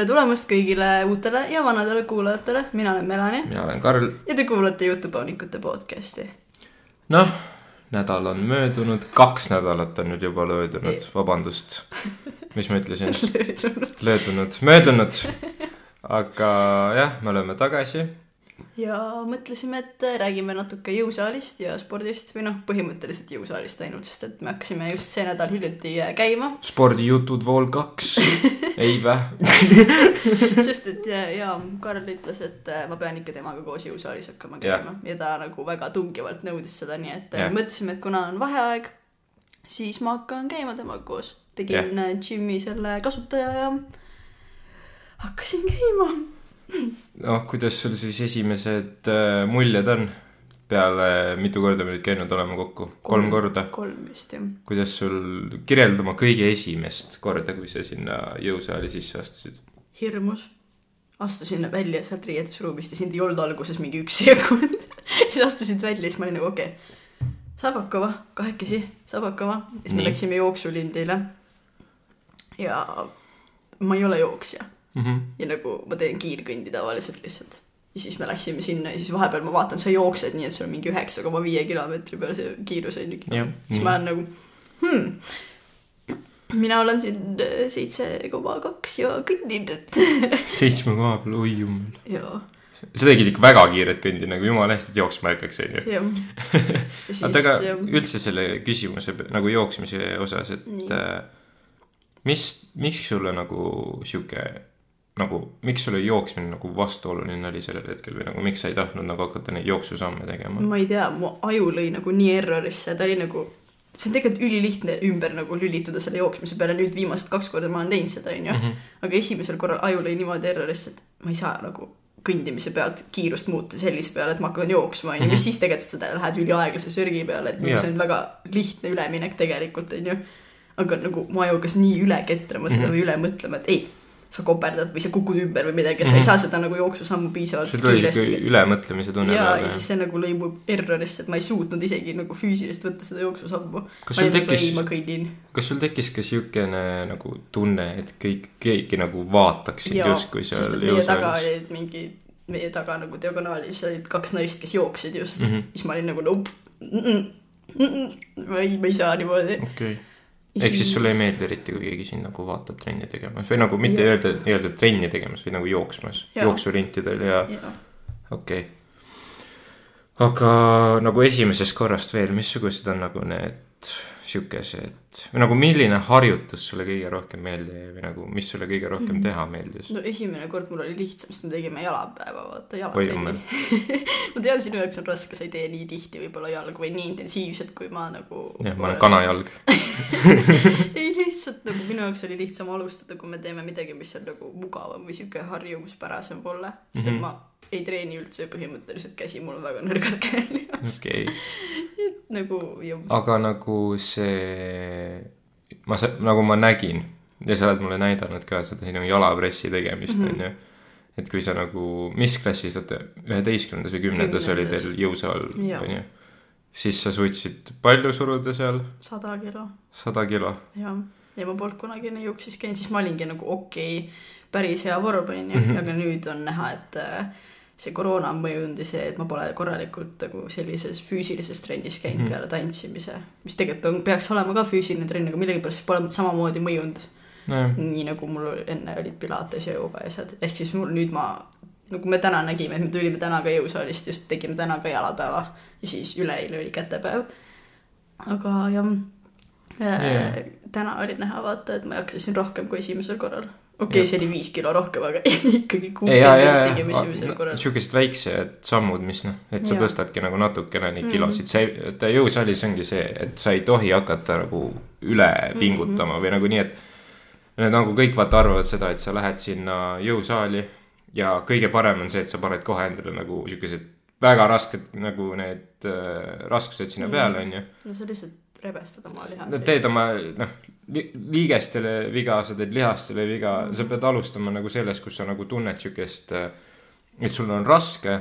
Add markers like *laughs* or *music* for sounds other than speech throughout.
tere tulemast kõigile uutele ja vanadele kuulajatele, mina olen Melani mina olen Karl. ja te kuulate Jutupoonikute podcasti. noh, nädal on möödunud, kaks nädalat on nüüd juba möödunud, vabandust. mis ma ütlesin? *laughs* löödunud. löödunud, möödunud. aga jah, me oleme tagasi. Ja mõtlesime, et räägime natuke jõusaalist ja spordist või noh, põhimõtteliselt jõusaalist ainult, sest et me hakkasime just see nädal hiljuti käima, spordijutud vool kaks. *laughs* ei vä? *laughs* sest et ja, ja Karl ütles, et äh, ma pean ikka temaga koos jõusaalis hakkama käima ja ta nagu väga tungivalt nõudis seda, nii et yeah. mõtlesime, et kuna on vaheaeg, siis ma hakkan käima temaga koos. tegin yeah. džimmi selle kasutaja ja hakkasin käima. noh, kuidas sul siis esimesed äh, muljed on? peale mitu korda me nüüd käinud oleme kokku? kolm korda. kolm vist jah. kuidas sul, kirjelda oma kõige esimest korda, kui sa sinna jõusaali sisse astusid? hirmus. astusin välja sealt riietusruumist ja sind ei olnud alguses mingi üks sekund. *laughs* siis astusid välja, siis ma olin nagu okei okay., saab hakkama, kahekesi, saab hakkama. siis me Nii. läksime jooksulindile. ja ma ei ole jooksja Mm -hmm. ja nagu ma teen kiirkõndi tavaliselt lihtsalt. ja siis me läksime sinna ja siis vahepeal ma vaatan, sa jooksed nii, et sul on mingi üheksa koma viie kilomeetri peal see kiirus on ju. Siis ma olen nagu hmm.. mina olen siin äh, seitse koma kaks ja kõnnin, et *laughs* seitsme koha peal, oi jummel. jaa, sa tegid ikka väga kiiret kõndi nagu jumala hästi, et jooksma ei hakkaks, onju. jah. *laughs* oota, aga üldse selle küsimuse nagu jooksmise osas, et Nii. äh, mis, miks sulle nagu sihuke nagu, miks sulle jooksmine nagu vastuoluline oli sellel hetkel või nagu miks sa ei tahtnud nagu hakata neid jooksusamme tegema? ma ei tea, mu aju lõi nagu nii errorisse, ta oli nagu, see on tegelikult ülilihtne ümber nagu lülituda selle jooksmise peale, nüüd viimased kaks korda ma olen teinud seda, onju. Mhm. aga esimesel korral aju lõi niimoodi errorisse, et ma ei saa nagu kõndimise pealt kiirust muuta sellise peale, et ma hakkan jooksma, onju, mis siis tegelikult sa lähed üliaeglase sörgi peale, et nagu Jaa. see on väga lihtne üleminek tegelikult, onju. aga nagu mu aju hakkas nii üle ketrama seda Mhm. või üle mõtlema, et ei, sa koperdad või sa kukud ümber või midagi, et sa ei Mhm. saa seda nagu jooksusammu piisavalt sihuke kiiresti ülemõtlemise tunne ja, ja siis. see nagu lõi mu errorisse, et ma ei suutnud isegi nagu füüsiliselt võtta seda jooksusammu. kas sul nagu tekkis kas sul tekkis ka siukene nagu tunne, et kõik, keegi nagu vaatab sind justkui seal jõusaalis? mingi, meie taga nagu diagonaalis olid kaks naist, kes jooksid just mm. -hmm. siis ma olin nagu nope mm. -mm, ma ei, ma ei saa niimoodi. okei, ehk siis sulle ei meeldi eriti, kui keegi sind nagu vaatab trenni tegemas või nagu mitte Jah. öelda, nii-öelda trenni tegemas, vaid nagu jooksmas, jooksurintidel ja jaa, okei okay.. aga nagu esimesest korrast veel, missugused on nagu need siukesed või nagu milline harjutus sulle kõige rohkem meelde jäi või nagu, mis sulle kõige rohkem Mhm. teha meeldis? no esimene kord mul oli lihtsam, sest me tegime jalapäeva, vaata jalatrenni. *laughs* ma tean, sinu jaoks on raske, sa ei tee nii tihti võib-olla jalga või nii intensiivselt, kui ma nagu. jah, ma olen. kanajalg. *laughs* ei lihtsalt nagu minu jaoks oli lihtsam alustada, kui me teeme midagi, mis on nagu mugavam või sihuke harjumuspärasem mulle. sest et Mhm. ma ei treeni üldse põhimõtteliselt käsi, mul on väga nõrgad käelihased okei, nagu ja aga nagu see, ma nagu ma nägin ja sa oled mulle näidanud ka seda sinu jalapressi tegemist mm -hmm. et kui sa nagu, mis klassis, oota, üheteistkümnendas või kümnendas oli teil jõusaal Jaa. onju, siis sa suutsid palju suruda seal, sada kilo. Sada kilo. Ja, ja ma polnud kunagi enne juuksis käinud, siis ma olingi nagu okei okay,, päris hea vorm onju. Mm. -hmm. aga nüüd on näha, et äh, see koroona on mõjunud ja see, et ma pole korralikult nagu sellises füüsilises trennis käinud mm peale tantsimise, mis tegelikult on, peaks olema ka füüsiline trenn, aga millegipärast see pole samamoodi mõjunud nojah, nii nagu mul enne olid pilates ja jooga ja asjad, ehk siis mul nüüd ma, nagu me täna nägime, et me tulime täna ka jõusaalist, just tegime täna ka jalapäeva ja siis üleeile oli kätepäev. aga jah yeah., täna oli näha vaata, et ma jaksasin rohkem kui esimesel korral. Okei okay,, see oli viis kilo rohkem, aga *laughs* ikkagi ja, kuuskümmend ja, ja tegime esimesel korral. siukesed väiksed sammud, mis noh, et sa Jaa. tõstadki nagu natukene neid Mhm. kilosid, sa ei, vaata jõusaalis ongi see, et sa ei tohi hakata nagu üle Mhm. pingutama või nagu nii, et Need nagu kõik vaata arvavad seda, et sa lähed sinna jõusaali ja kõige parem on see, et sa paned kohe endale nagu siukesed väga rasked nagu need äh, raskused sinna Mhm. peale, onju. no sa lihtsalt rebestad oma no lihaseid. teed oma noh, liigestele viga, sa teed lihastele viga, sa pead alustama nagu sellest, kus sa nagu tunned siukest, et sul on raske,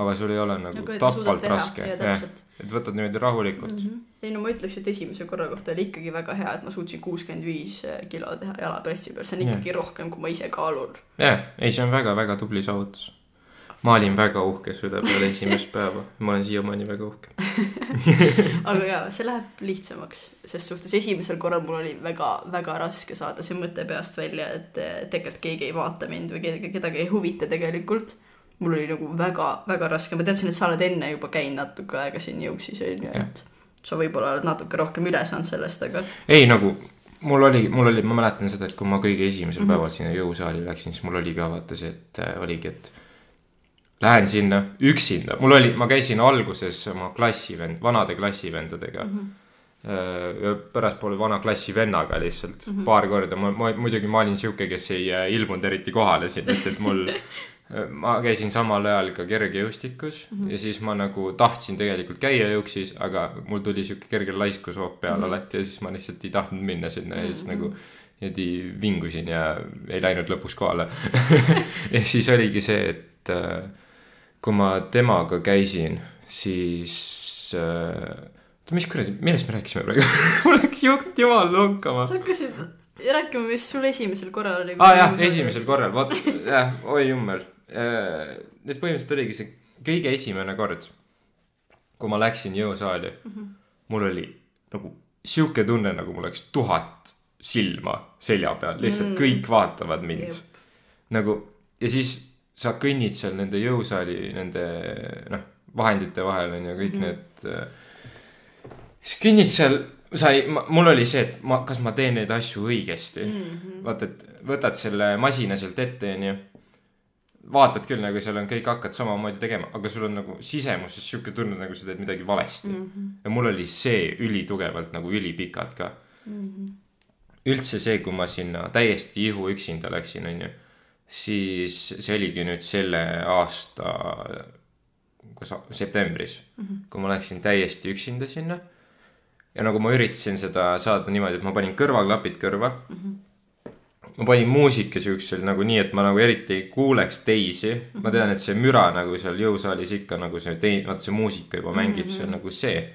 aga sul ei ole nagu Nagu, sa suudad tapvalt teha, raske et võtad niimoodi rahulikult mm. -hmm. ei no ma ütleks, et esimese korra kohta oli ikkagi väga hea, et ma suutsin kuuskümmend viis kilo teha jalapressi peal, see on ikkagi rohkem, kui ma ise kaalun. jah, ei, see on väga-väga tubli saavutus. Ma olin väga uhke süda peale esimest päeva, ma olen siiamaani väga uhke. *laughs* aga jaa, see läheb lihtsamaks, ses suhtes esimesel korral mul oli väga-väga raske saada see mõte peast välja, et tegelikult keegi ei vaata mind või kedagi, kedagi ei huvita tegelikult. mul oli nagu väga-väga raske, ma teadsin, et sa oled enne juba käinud natuke aega siin jõuksis onju, Jah. et sa võib-olla oled natuke rohkem üle saanud sellest, aga ei nagu mul oli, mul oli, ma mäletan seda, et kui ma kõige esimesel mm. -hmm. päeval sinna jõusaali läksin, siis mul oli ka vaata see, et äh, oligi, et lähen sinna üksinda, mul oli, ma käisin alguses oma klassivend, vanade klassivendadega mm. -hmm ja pärastpoole vana klassivennaga lihtsalt mm -hmm. paar korda, ma, ma muidugi ma olin sihuke, kes ei äh, ilmunud eriti kohale siin, sest et mul *laughs* ma käisin samal ajal ka kergejõustikus mm -hmm. ja siis ma nagu tahtsin tegelikult käia jõuksis, aga mul tuli sihuke kerge laiskushoop peale mm -hmm. alati ja siis ma lihtsalt ei tahtnud minna sinna ja siis nagu niimoodi vingusin ja ei läinud lõpuks kohale *laughs* *laughs* ja siis oligi see, et äh, kui ma temaga käisin, siis äh, oota, mis kuradi, millest me rääkisime praegu *laughs* mul läks jutt jumal lonkama sa hakkasid rääkima, mis sul esimesel korral oli. aa ah, jah, esimesel korral, vot jah, oi jummel. et põhimõtteliselt oligi see kõige esimene kord, kui ma läksin jõusaali mm, -hmm. mul oli nagu sihuke tunne, nagu mul oleks tuhat silma selja peal, lihtsalt mm. kõik vaatavad mind nagu ja siis sa kõnnid seal nende jõusaali nende noh, vahendite vahel on ju kõik mm -hmm. need. siis kõnnid seal, sa ei, mul oli see, et ma, kas ma teen neid asju õigesti mm. -hmm. vaata, et võtad selle masina sealt ette, onju. vaatad küll nagu seal on kõik, hakkad samamoodi tegema, aga sul on nagu sisemuses sihuke tunne, nagu sa teed midagi valesti mm. -hmm. ja mul oli see ülitugevalt nagu ülipikalt ka mm. -hmm. üldse see, kui ma sinna täiesti ihu üksinda läksin, onju siis see oligi nüüd selle aasta, kas septembris mm, -hmm. kui ma läksin täiesti üksinda sinna. ja nagu ma üritasin seda saada niimoodi, et ma panin kõrvaklapid kõrva mm. -hmm. ma panin muusika siuksel nagu nii, et ma nagu eriti ei kuuleks teisi mm. -hmm. ma tean, et see müra nagu seal jõusaalis ikka nagu see tei-, vaata see muusika juba mängib mm, -hmm. see on nagu see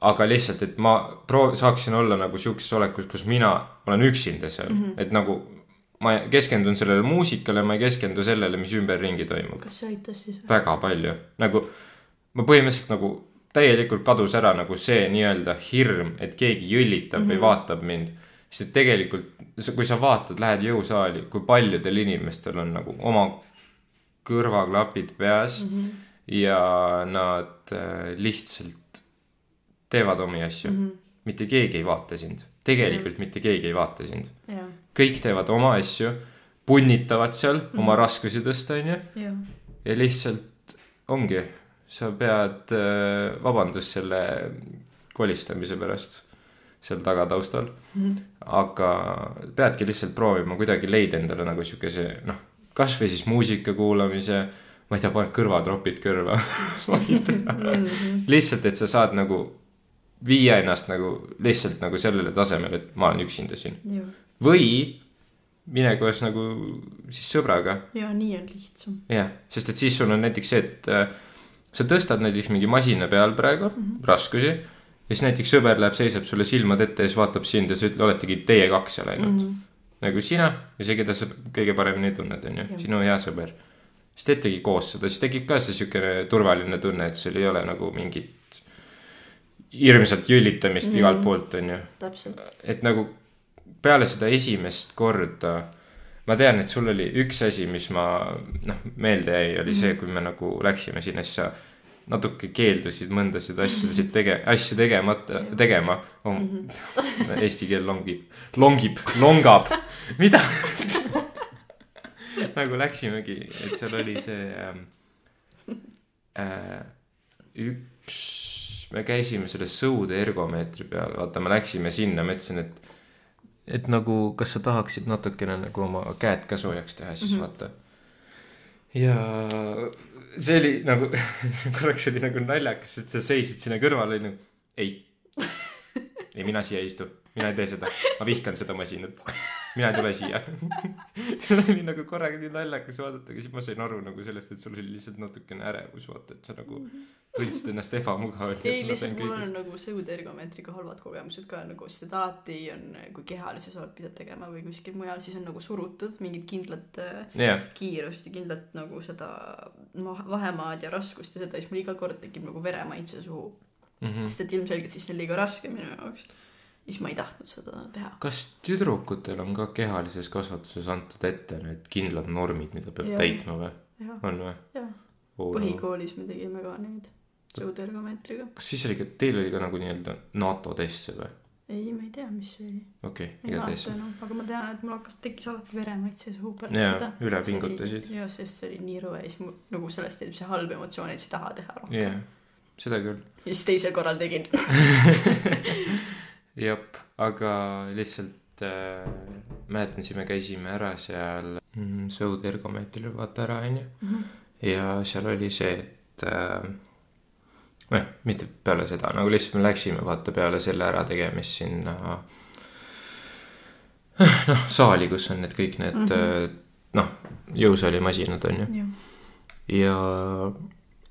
aga lihtsalt, et ma proov-, saaksin olla nagu sihukeses olekus, kus mina olen üksinda seal mm, -hmm. et nagu ma keskendun sellele muusikale, ma ei keskendu sellele, mis ümberringi toimub. kas see aitas siis? väga palju, nagu ma põhimõtteliselt nagu täielikult kadus ära nagu see nii-öelda hirm, et keegi jõllitab mm -hmm. või vaatab mind. sest et tegelikult, kui sa vaatad, lähed jõusaali, kui paljudel inimestel on nagu oma kõrvaklapid peas mm -hmm. ja nad äh, lihtsalt teevad omi asju mm. -hmm. mitte keegi ei vaata sind, tegelikult mm -hmm. mitte keegi ei vaata sind. jah, kõik teevad oma asju, punnitavad seal mm -hmm. oma raskusi tõsta, onju. Ja lihtsalt ongi, sa pead äh, vabandust selle kolistamise pärast seal tagataustal. Mm. -hmm. aga peadki lihtsalt proovima kuidagi leida endale nagu siukese noh, kasvõi siis muusika kuulamise, ma ei tea, paned kõrvatropid kõrva. *laughs* Ma ei tea, lihtsalt, et sa saad nagu viia ennast nagu lihtsalt nagu sellele tasemele, et ma olen üksinda siin või mine koos nagu siis sõbraga ja nii on lihtsam. jah, sest et siis sul on näiteks see, et äh, sa tõstad näiteks mingi masina peal praegu mm -hmm. raskusi ja siis näiteks sõber läheb, seisab sulle silmad ette ja siis vaatab sind ja sa ütled, oletegi teie kaks seal ainult mm. -hmm. nagu sina ja see, keda sa kõige paremini tunned, on ju, sinu hea sõber. siis teetegi koos seda, siis tekib ka see siukene turvaline tunne, et sul ei ole nagu mingit hirmsat jõllitamist mm -hmm. igalt poolt, on ju täpselt. et nagu peale seda esimest korda ma tean, et sul oli üks asi, mis ma noh, meelde jäi, oli see, kui me nagu läksime sinna, siis sa natuke keeldusid mõndasid asjasid tege-, asju tegemata, tegema. Oh. *laughs* Eesti keel longib, longib, longab, mida? *laughs* Nagu läksimegi, et seal oli see ähm, äh, üks, me käisime selle sõude ergomeetri peal, vaata, me läksime sinna, ma ütlesin, et et nagu, kas sa tahaksid natukene nagu oma käed ka soojaks teha, siis mm -hmm. vaata. ja see oli nagu, *laughs* korraks oli nagu naljakas, et sa seisid sinna kõrvale, onju. ei, *laughs* ei mina siia ei istu, mina ei tee seda, ma vihkan seda masinat. mina ei tule siia. *laughs* See oli nagu korraga nii naljakas vaadata aga siis ma sain aru nagu sellest et sul oli lihtsalt natukene ärevus vaata et sa nagu tundsid ennast ebamugavalt *laughs* ei lihtsalt mul on nagu sõudergomeetriga halvad kogemused ka nagu alati on kui kehalises oled pidanud tegema või kuskil mujal siis on nagu surutud mingit kindlat äh, jah. kiirust ja kindlat nagu seda ma- vahemaad ja raskust ja seda siis mul iga kord tekib nagu veremaitse suhu. Mhm. sest et ilmselgelt siis see on liiga raske minu jaoks siis ma ei tahtnud seda teha. Kas tüdrukutel on ka kehalises kasvatuses antud ette need kindlad normid mida peab Jah. täitma või? On või? Jah. Põhikoolis me tegime ka neid sõudergomeetriga kas siis oli ka teil oli ka nagu nii-öelda NATO test see või? Ei ma ei tea mis see oli. Okei ei igatahes. enam aga ma tean et mul hakkas tekkis alati veremaitse suhu pärast Jaa, seda. Üle pingutasid. jah sest see oli nii rõve ja siis mul nagu sellest teeb see halb emotsioon et sa ei taha teha rohkem. Jah seda küll. Ja siis teisel korral tegin *laughs* *laughs* jep aga lihtsalt äh, mäletan siis me käisime ära seal mm, Sõud ergomeetril vaata ära onju ja seal oli see et äh, noh mitte peale seda nagu lihtsalt me läksime vaata peale selle ärategemist sinna noh saali kus on need kõik need mm. -hmm. noh jõusaalimasinad onju jah ja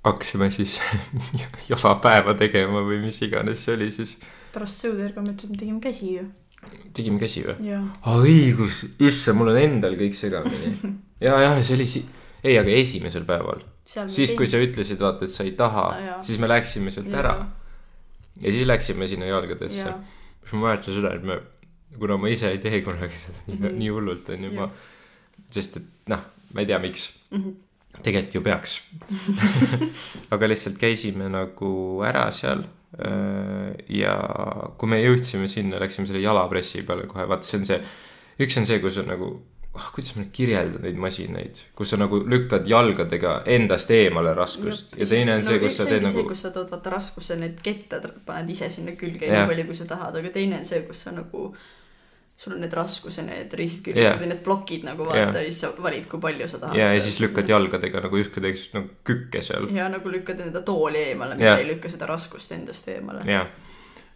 hakkasime siis *laughs* jalapäeva tegema või mis iganes see oli siis pärast sõudergomeetrit me tegime käsi ju. Tegime käsi või? Aa õigus. Issand mul on endal kõik segamini. *laughs* Ja jah see oli si- ei aga esimesel päeval. Siis kui sa ütlesid vaata et sa ei taha siis me läksime sealt ära. Ja siis läksime sinna jalgadesse. Jaa. siis ma mäletan seda et me kuna ma ise ei tee kunagi seda nii, Mhm. nii hullult onju ma sest et noh ma ei tea miks. Mhm. tegelikult ju peaks. *laughs* *laughs* Aga lihtsalt käisime nagu ära seal. öö, ja kui me jõudsime sinna läksime selle jalapressi peale kohe vaata see on see üks on see kus on nagu oh, kuidas ma nüüd kirjeldan neid masinaid kus sa nagu lükkad jalgadega endast eemale raskust. Ja, ja teine on see kus sa teed see, nagu kus sa tood vaata raskusse need kette tr- paned ise sinna külge nii palju kui sa tahad aga teine on see kus sa nagu sul on need raskuse need ristküljed Jah. või need plokid nagu vaata ja siis sa valid kui palju sa tahad ja, ja siis lükkad jalgadega nagu justkui teeks nagu kükke seal. Ja nagu lükkad enda tooli eemale mitte Jah. ei lükka seda raskust endast eemale. Ja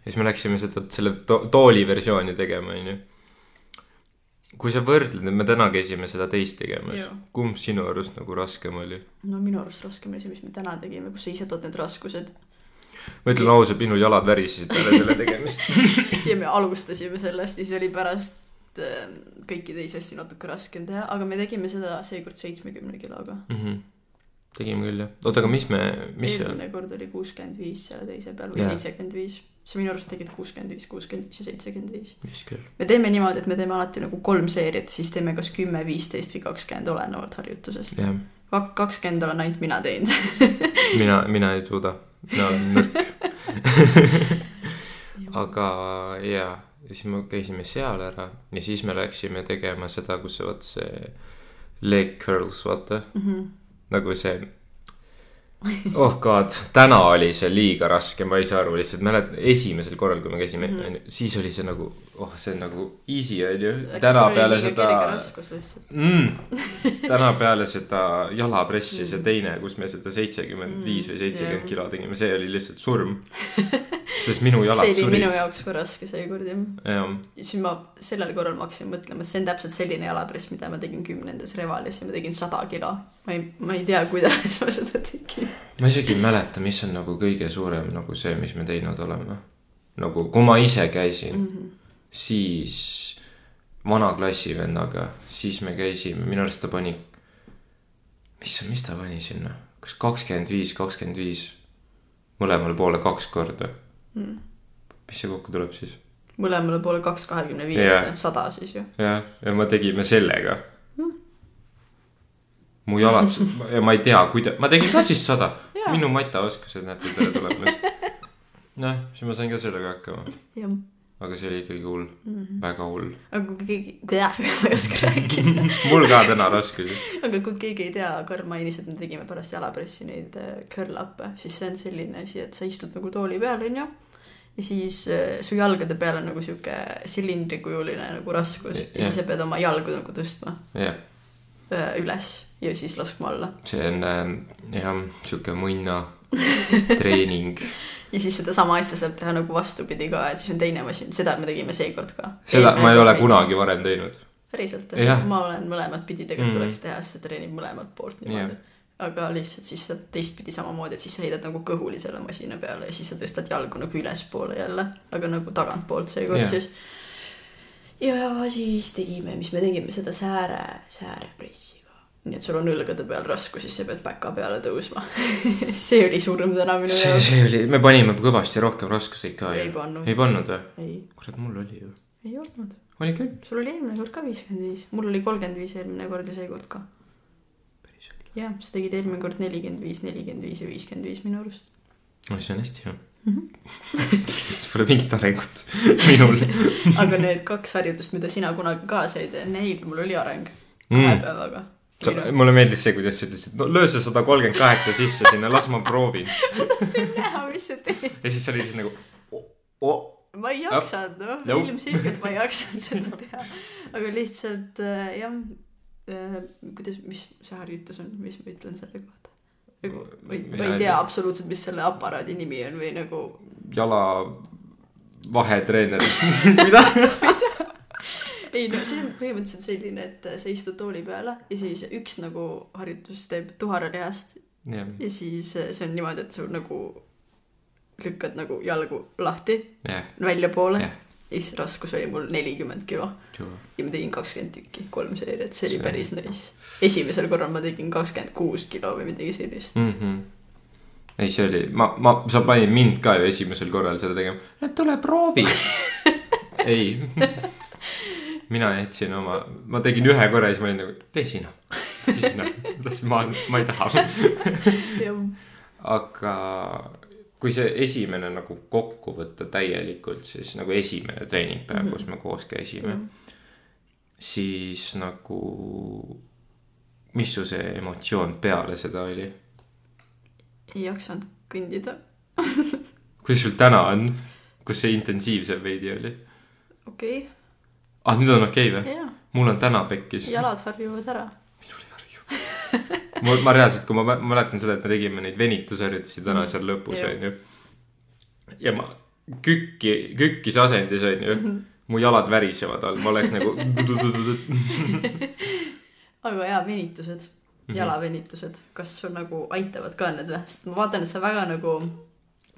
ja siis me läksime seda selle to tooli versiooni tegema onju. Kui sa võrdled me täna käisime seda teist tegemas. Kumb sinu arust nagu raskem oli? No minu arust raskem oli see mis me täna tegime kus sa ise tood need raskused ma ütlen ausalt minu jalad värisesid peale selle tegemist. *laughs* Ja me alustasime sellest ja siis oli pärast äh, kõiki teisi asju natuke raskem teha aga me tegime seda seekord seitsmekümne kiloga. Mm -hmm. tegime küll jah. Oota aga mis me mis see eelmine kord oli kuuskümmend viis selle teise peal või seitsekümmend viis. Sa minu arust tegid kuuskümmend viis kuuskümmend viis ja seitsekümmend viis. Vist küll. Me teeme niimoodi et me teeme alati nagu kolm seeriat siis teeme kas kümme viisteist või kakskümmend olenevalt harjutusest. Kak- kakskümmend olen ainult mina teinud. *laughs* Mina mina ei suuda olen nõrk *laughs* aga jaa ja siis me käisime seal ära ja siis me läksime tegema seda kus vaata see leg curls vaata Mhm. nagu see *laughs* oh god täna oli see liiga raske ma ei saa aru lihtsalt mäletan esimesel korral kui me käisime Mhm. onju siis oli see nagu oh see on nagu easy onju täna peale seda mm, *laughs* täna peale seda jalapressi see teine kus me seda seitsekümmend viis või seitsekümmend kilo tegime see oli lihtsalt surm. *laughs* Sest minu jalad see oli surid. minu jaoks ka raske seekord jah jah. Ja siis ma sellel korral ma hakkasin mõtlema et see on täpselt selline jalapress mida ma tegin kümnendas Revalis ja ma tegin sada kilo ma ei ma ei tea kuidas ma seda tegin. Ma isegi ei mäleta mis on nagu kõige suurem nagu see mis me teinud oleme. Nagu kui ma ise käisin mm -hmm. siis vana klassivennaga siis me käisime minu arust ta pani mis mis ta pani sinna? Kas kakskümmend viis kakskümmend viis? Mõlemale poole kaks korda. Mm. mis see kokku tuleb siis? Mõlemale poole kaks kahekümne viiest sada siis ju. Jah ja me tegime sellega mu jalad *laughs* ja ma ei tea kuida- ma tegin ka siis sada minu mataoskused näete tere tulemast noh siis ma sain ka sellega hakkama. Aga see oli ikkagi hull. Mm. -hmm. väga hull. Aga kui keegi *laughs* ma ei oska rääkida. *laughs* Mul ka täna raskusi. Aga kui keegi ei tea Karl mainis et me tegime pärast jalapressi neid äh, curl up'e siis see on selline asi et sa istud nagu tooli peal onju ja siis äh, su jalgade peal on nagu sihuke silindrikujuline nagu raskus. Ja Jah. siis sa pead oma jalgu nagu tõstma. Jah äh, üles ja siis laskma alla see on ähm, jah sihuke munna treening *laughs* ja siis sedasama asja saab teha nagu vastupidi ka et siis on teine masin seda me tegime seekord ka seda ma ei ole kunagi varem teinud päriselt ma olen mõlemat pidi, tegelikult Mm. tuleks teha, sest see treenib mõlemat poolt niimoodi Jah. aga lihtsalt siis saad teistpidi samamoodi, et siis sa heidad nagu kõhuli selle masina peale ja siis sa tõstad jalgu nagu ülespoole jälle, aga nagu tagantpoolt seekord Jah. siis. ja siis tegime, mis me tegime seda sääre, säärepressiga. Nii et sul on õlgade peal raskus, siis sa pead päka peale tõusma. *laughs* see oli surm täna minu see, jaoks. see oli, me panime kõvasti rohkem raskuseid ka Ei pannud. ei pannud või? ei, kurat, mul oli ju. ei olnud. oli küll. sul oli eelmine kord ka viiskümmend viis, mul oli kolmkümmend viis eelmine kord ja seekord ka. jah, sa tegid eelmine kord nelikümmend viis, nelikümmend viis ja viiskümmend viis minu arust. no see on hästi hea Mhm. *laughs* siis pole mingit arengut *laughs* minul aga need kaks harjutust, mida sina kunagi kaasa ei tee, neil mul oli areng kahe mm.. päevaga. Mulle meeldis see, kuidas sa ütlesid, no löö see sada kolmkümmend kaheksa sisse sinna, las ma proovin. see on näha, mis sa teed. ja siis sa olid siis nagu oh,. ma ei jaksanud, noh, Nope. ilmselgelt ma ei jaksanud seda teha. aga lihtsalt äh, jah äh,, kuidas, mis see harjutus on, mis ma ütlen selle kohta? nagu ma ei, ma ei tea absoluutselt, mis selle aparaadi nimi on või nagu jala vahetreener. *laughs* mida? Ei no see on põhimõtteliselt selline, et sa istud tooli peale ja siis üks nagu harjutus teeb tuharalihast jah, ja siis äh, see on niimoodi, et sul nagu lükkad nagu jalgu lahti jah, väljapoole jah. ja siis raskus oli mul nelikümmend kilo ja ma tegin kakskümmend tükki, kolm seeriat, see oli See- päris nice. esimesel korral ma tegin kakskümmend kuus kilo või midagi sellist. mm. -hmm. ei, see oli, ma, ma, sa panid mind ka ju esimesel korral seda tegema. tule proovi. *laughs* ei, *laughs* mina jätsin oma, ma tegin ühe korra ja siis ma olin nagu, tee sina, tee sina, las ma, ma ei taha. aga kui see esimene nagu kokku võtta täielikult, siis nagu esimene treeningpäev mm, -hmm. kus me koos käisime mm, -hmm. siis nagu, mis su see emotsioon peale seda oli? ei jaksanud kõndida. kuidas sul täna on, kus see intensiivsem veidi oli? okei okay., ah, nüüd on okei okay, või? mul on täna pekkis. jalad harjuvad ära. ma, ma reaalselt, kui ma mä- mäletan seda, et me tegime neid venitusharjutusi täna Mhm. seal lõpus onju. ja ma kükki, kükkis asendis onju, Mhm. mu jalad värisevad all, ma oleks nagu. *laughs* aga jaa, venitused, Mhm. jalavenitused, kas sul nagu aitavad ka need või? sest ma vaatan, et sa väga nagu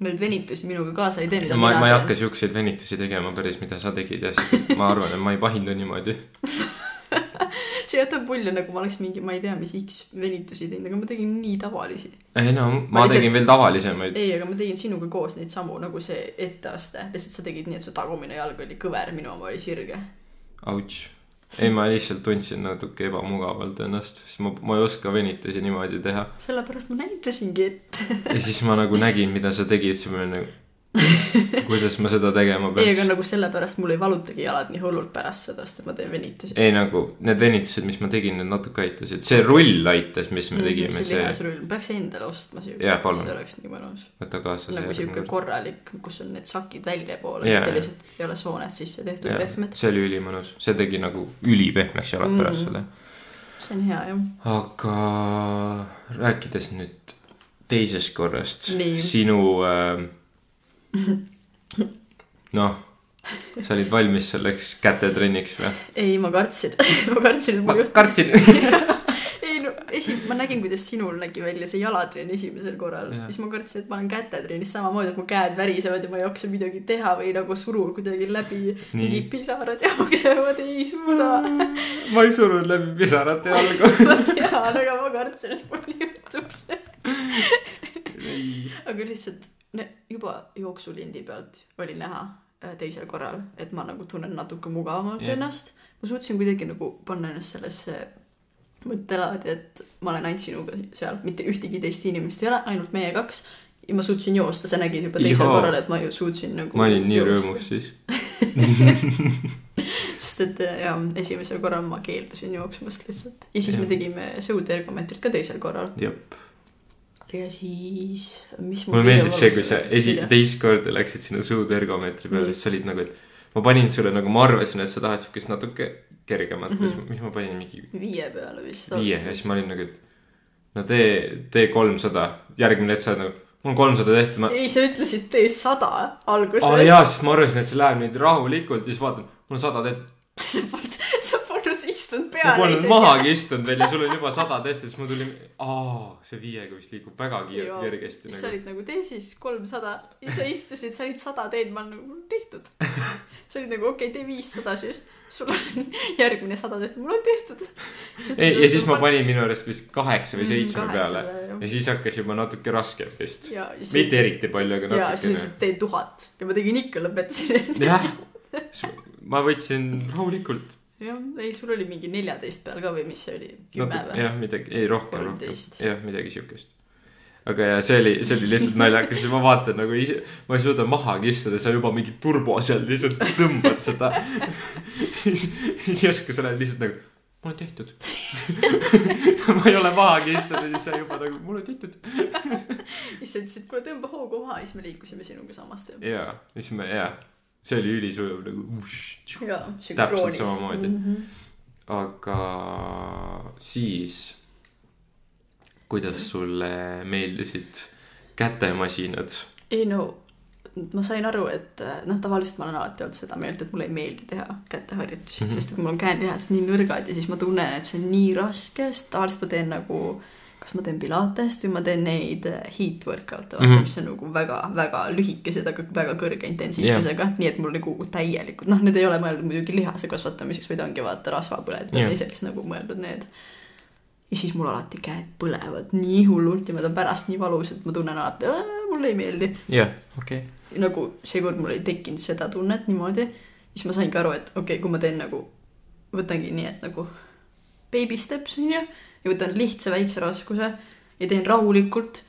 neid venitusi minuga kaasa ei tee, mida ma, mina ma ei hakka siukseid venitusi tegema päris, mida sa tegid ja siis ma arvan, et ma ei pahindu niimoodi. *laughs* see jätab mulje, nagu ma oleks mingi, ma ei tea, mis X venitusi teinud, aga ma tegin nii tavalisi. ei no ma, Ma ma lihtsalt- tegin veel tavalisemaid. ei, aga ma tegin sinuga koos neid samu nagu see etteaste, lihtsalt sa tegid nii, et su tagumine jalg oli kõver, minu oma oli sirge. Ouch. *laughs* ei, ma lihtsalt tundsin natuke ebamugavalt ennast, sest ma, ma ei oska venitusi niimoodi teha. sellepärast ma näitasingi ette. ja siis ma nagu nägin, mida sa tegid, siis ma olin nagu, *laughs* kuidas ma seda tegema ei, aga peaks. nagu sellepärast mul ei valutagi jalad nii hullult pärast seda, sest et ma teen venitusi. ei nagu need venitused, mis ma tegin, need natuke aitasid, see rull aitas, mis me tegime, Mhm, see see, lihasrull, peaks endale ostma siukse see oleks nii mõnus. võta kaasa nagu siuke korralik, kus on need sakid väljapoole mitte lihtsalt ei ole sooned sisse tehtud pehmed. see oli ülimõnus, see tegi nagu ülipehmeks jalad Mm. pärast selle. see on hea jah. aga rääkides nüüd teisest korrast sinu äh,. *laughs* noh, sa olid valmis selleks kätetrenniks või? ei, ma kartsin, *laughs* ma kartsin, et ma mul juhtub. kartsin. *laughs* ei no esi-, ma nägin, kuidas sinul nägi välja see jalatrenn esimesel korral ja siis ma kartsin, et ma olen kätetrennis samamoodi, et mu käed värisevad ja ma ei jaksa midagi teha või nagu surun kuidagi läbi Nii. mingid pisarad jooksevad, ei suuda. ma ei surunud läbi pisarate jalga. ma tean, aga ma kartsin, et mul juhtub see. aga lihtsalt juba jooksulindi pealt oli näha äh, teisel korral, et ma nagu tunnen natuke mugavamalt yeah. ennast. ma suutsin kuidagi nagu panna ennast sellesse mõttelaadi, et ma olen ainult sinuga seal, mitte ühtegi teist inimest ei ole, ainult meie kaks. ja ma suutsin joosta, sa nägid juba teisel Joo. korral, et ma ju suutsin nagu. ma olin nii rõõmus. siis. *laughs* sest et äh, jah, esimesel korral ma keeldusin jooksmast lihtsalt ja siis Jah. me tegime sõudergomeetrit ka teisel korral jah, ja siis, mis mulle meeldib see, kui sa esi-, teist korda läksid sinna suutergomeetri peale, Nii. siis sa olid nagu, et ma panin sulle nagu ma arvasin, et sa tahad siukest natuke kergemat mm. -hmm. mis ma panin mingi viie peale vist. viie ja siis ma olin nagu, et no tee, tee kolmsada, järgmine hetk sa oled nagu, mul on kolmsada tehtud, ma. ei, sa ütlesid tee sada alguses aa oh, jaa, sest ma arvasin, et see läheb nüüd rahulikult ja siis vaatan, mul on sada tehtud. *laughs* sa istunud ma peale polnud mahagi istunud veel ja sul on juba sada tehtud, siis ma tulin, aa, see viiega vist liigub väga kiir-, kergesti sa nagu. olid nagu tee siis kolmsada *laughs* ja sa istusid, sa olid sada teed, ma olen nagu tehtud. *laughs* sa olid nagu okei okay,, tee viissada siis, sul on *laughs* järgmine sada tehtud, mul on tehtud. ei, ja siis ma panin minu arust vist kaheksa või Mm, seitsme kaheksa peale peale, ja siis hakkas juba natuke raskem vist. ja, ja mitte eriti palju, aga ja siis natukene. ütlesid tee tuhat ja ma tegin ikka, lõpetasin. jah, ma võtsin rahulikult. jah, ei, sul oli mingi neljateist peal ka või mis see oli, kümme või? jah, midagi, ei rohkem, rohkem, jah, midagi siukest. aga ja see oli, see oli lihtsalt naljakas ja ma vaatan nagu ise, ma ei suuda mahagi istuda, sa juba mingi turbo seal lihtsalt tõmbad seda. siis järsku sa oled lihtsalt nagu, mul on tehtud. *laughs* ma ei ole mahagi istunud ja siis sa juba nagu, mul on tehtud. siis sa ütlesid, kuule tõmba hoogu maha ja siis me liikusime sinuga samas tempos. ja, siis me, ja, see oli ülisujuv nagu. Täpselt samamoodi. mm. -hmm. aga siis, kuidas sulle meeldisid kätemasinad? ei no ma sain aru, et äh, noh, tavaliselt ma olen alati olnud seda meelt, et mulle ei meeldi teha käteharjutusi mm. -hmm. sest et mul on käelihased nii nõrgad ja siis ma tunnen, et see on nii raske, sest tavaliselt ma teen nagu kas ma teen pilatest või ma teen neid äh, heat workout'e, vaata mm. -hmm. mis on nagu väga-väga lühikesed, aga väga kõrge intensiivsusega yeah., nii et mul nagu täielikult, noh, need ei ole mõeldud muidugi lihase kasvatamiseks, vaid ongi vaata rasva põletamiseks yeah. nagu mõeldud need. ja siis mul alati käed põlevad nii hullult ja need on pärast nii valus, et ma tunnen alati, mulle ei meeldi jah, okei. nagu seekord mul ei tekkinud seda tunnet niimoodi, siis ma saingi aru, et okei okay,, kui ma teen nagu, võtangi nii, et nagu baby steps on ju, ja võtan lihtsa väikse raskuse ja teen rahulikult,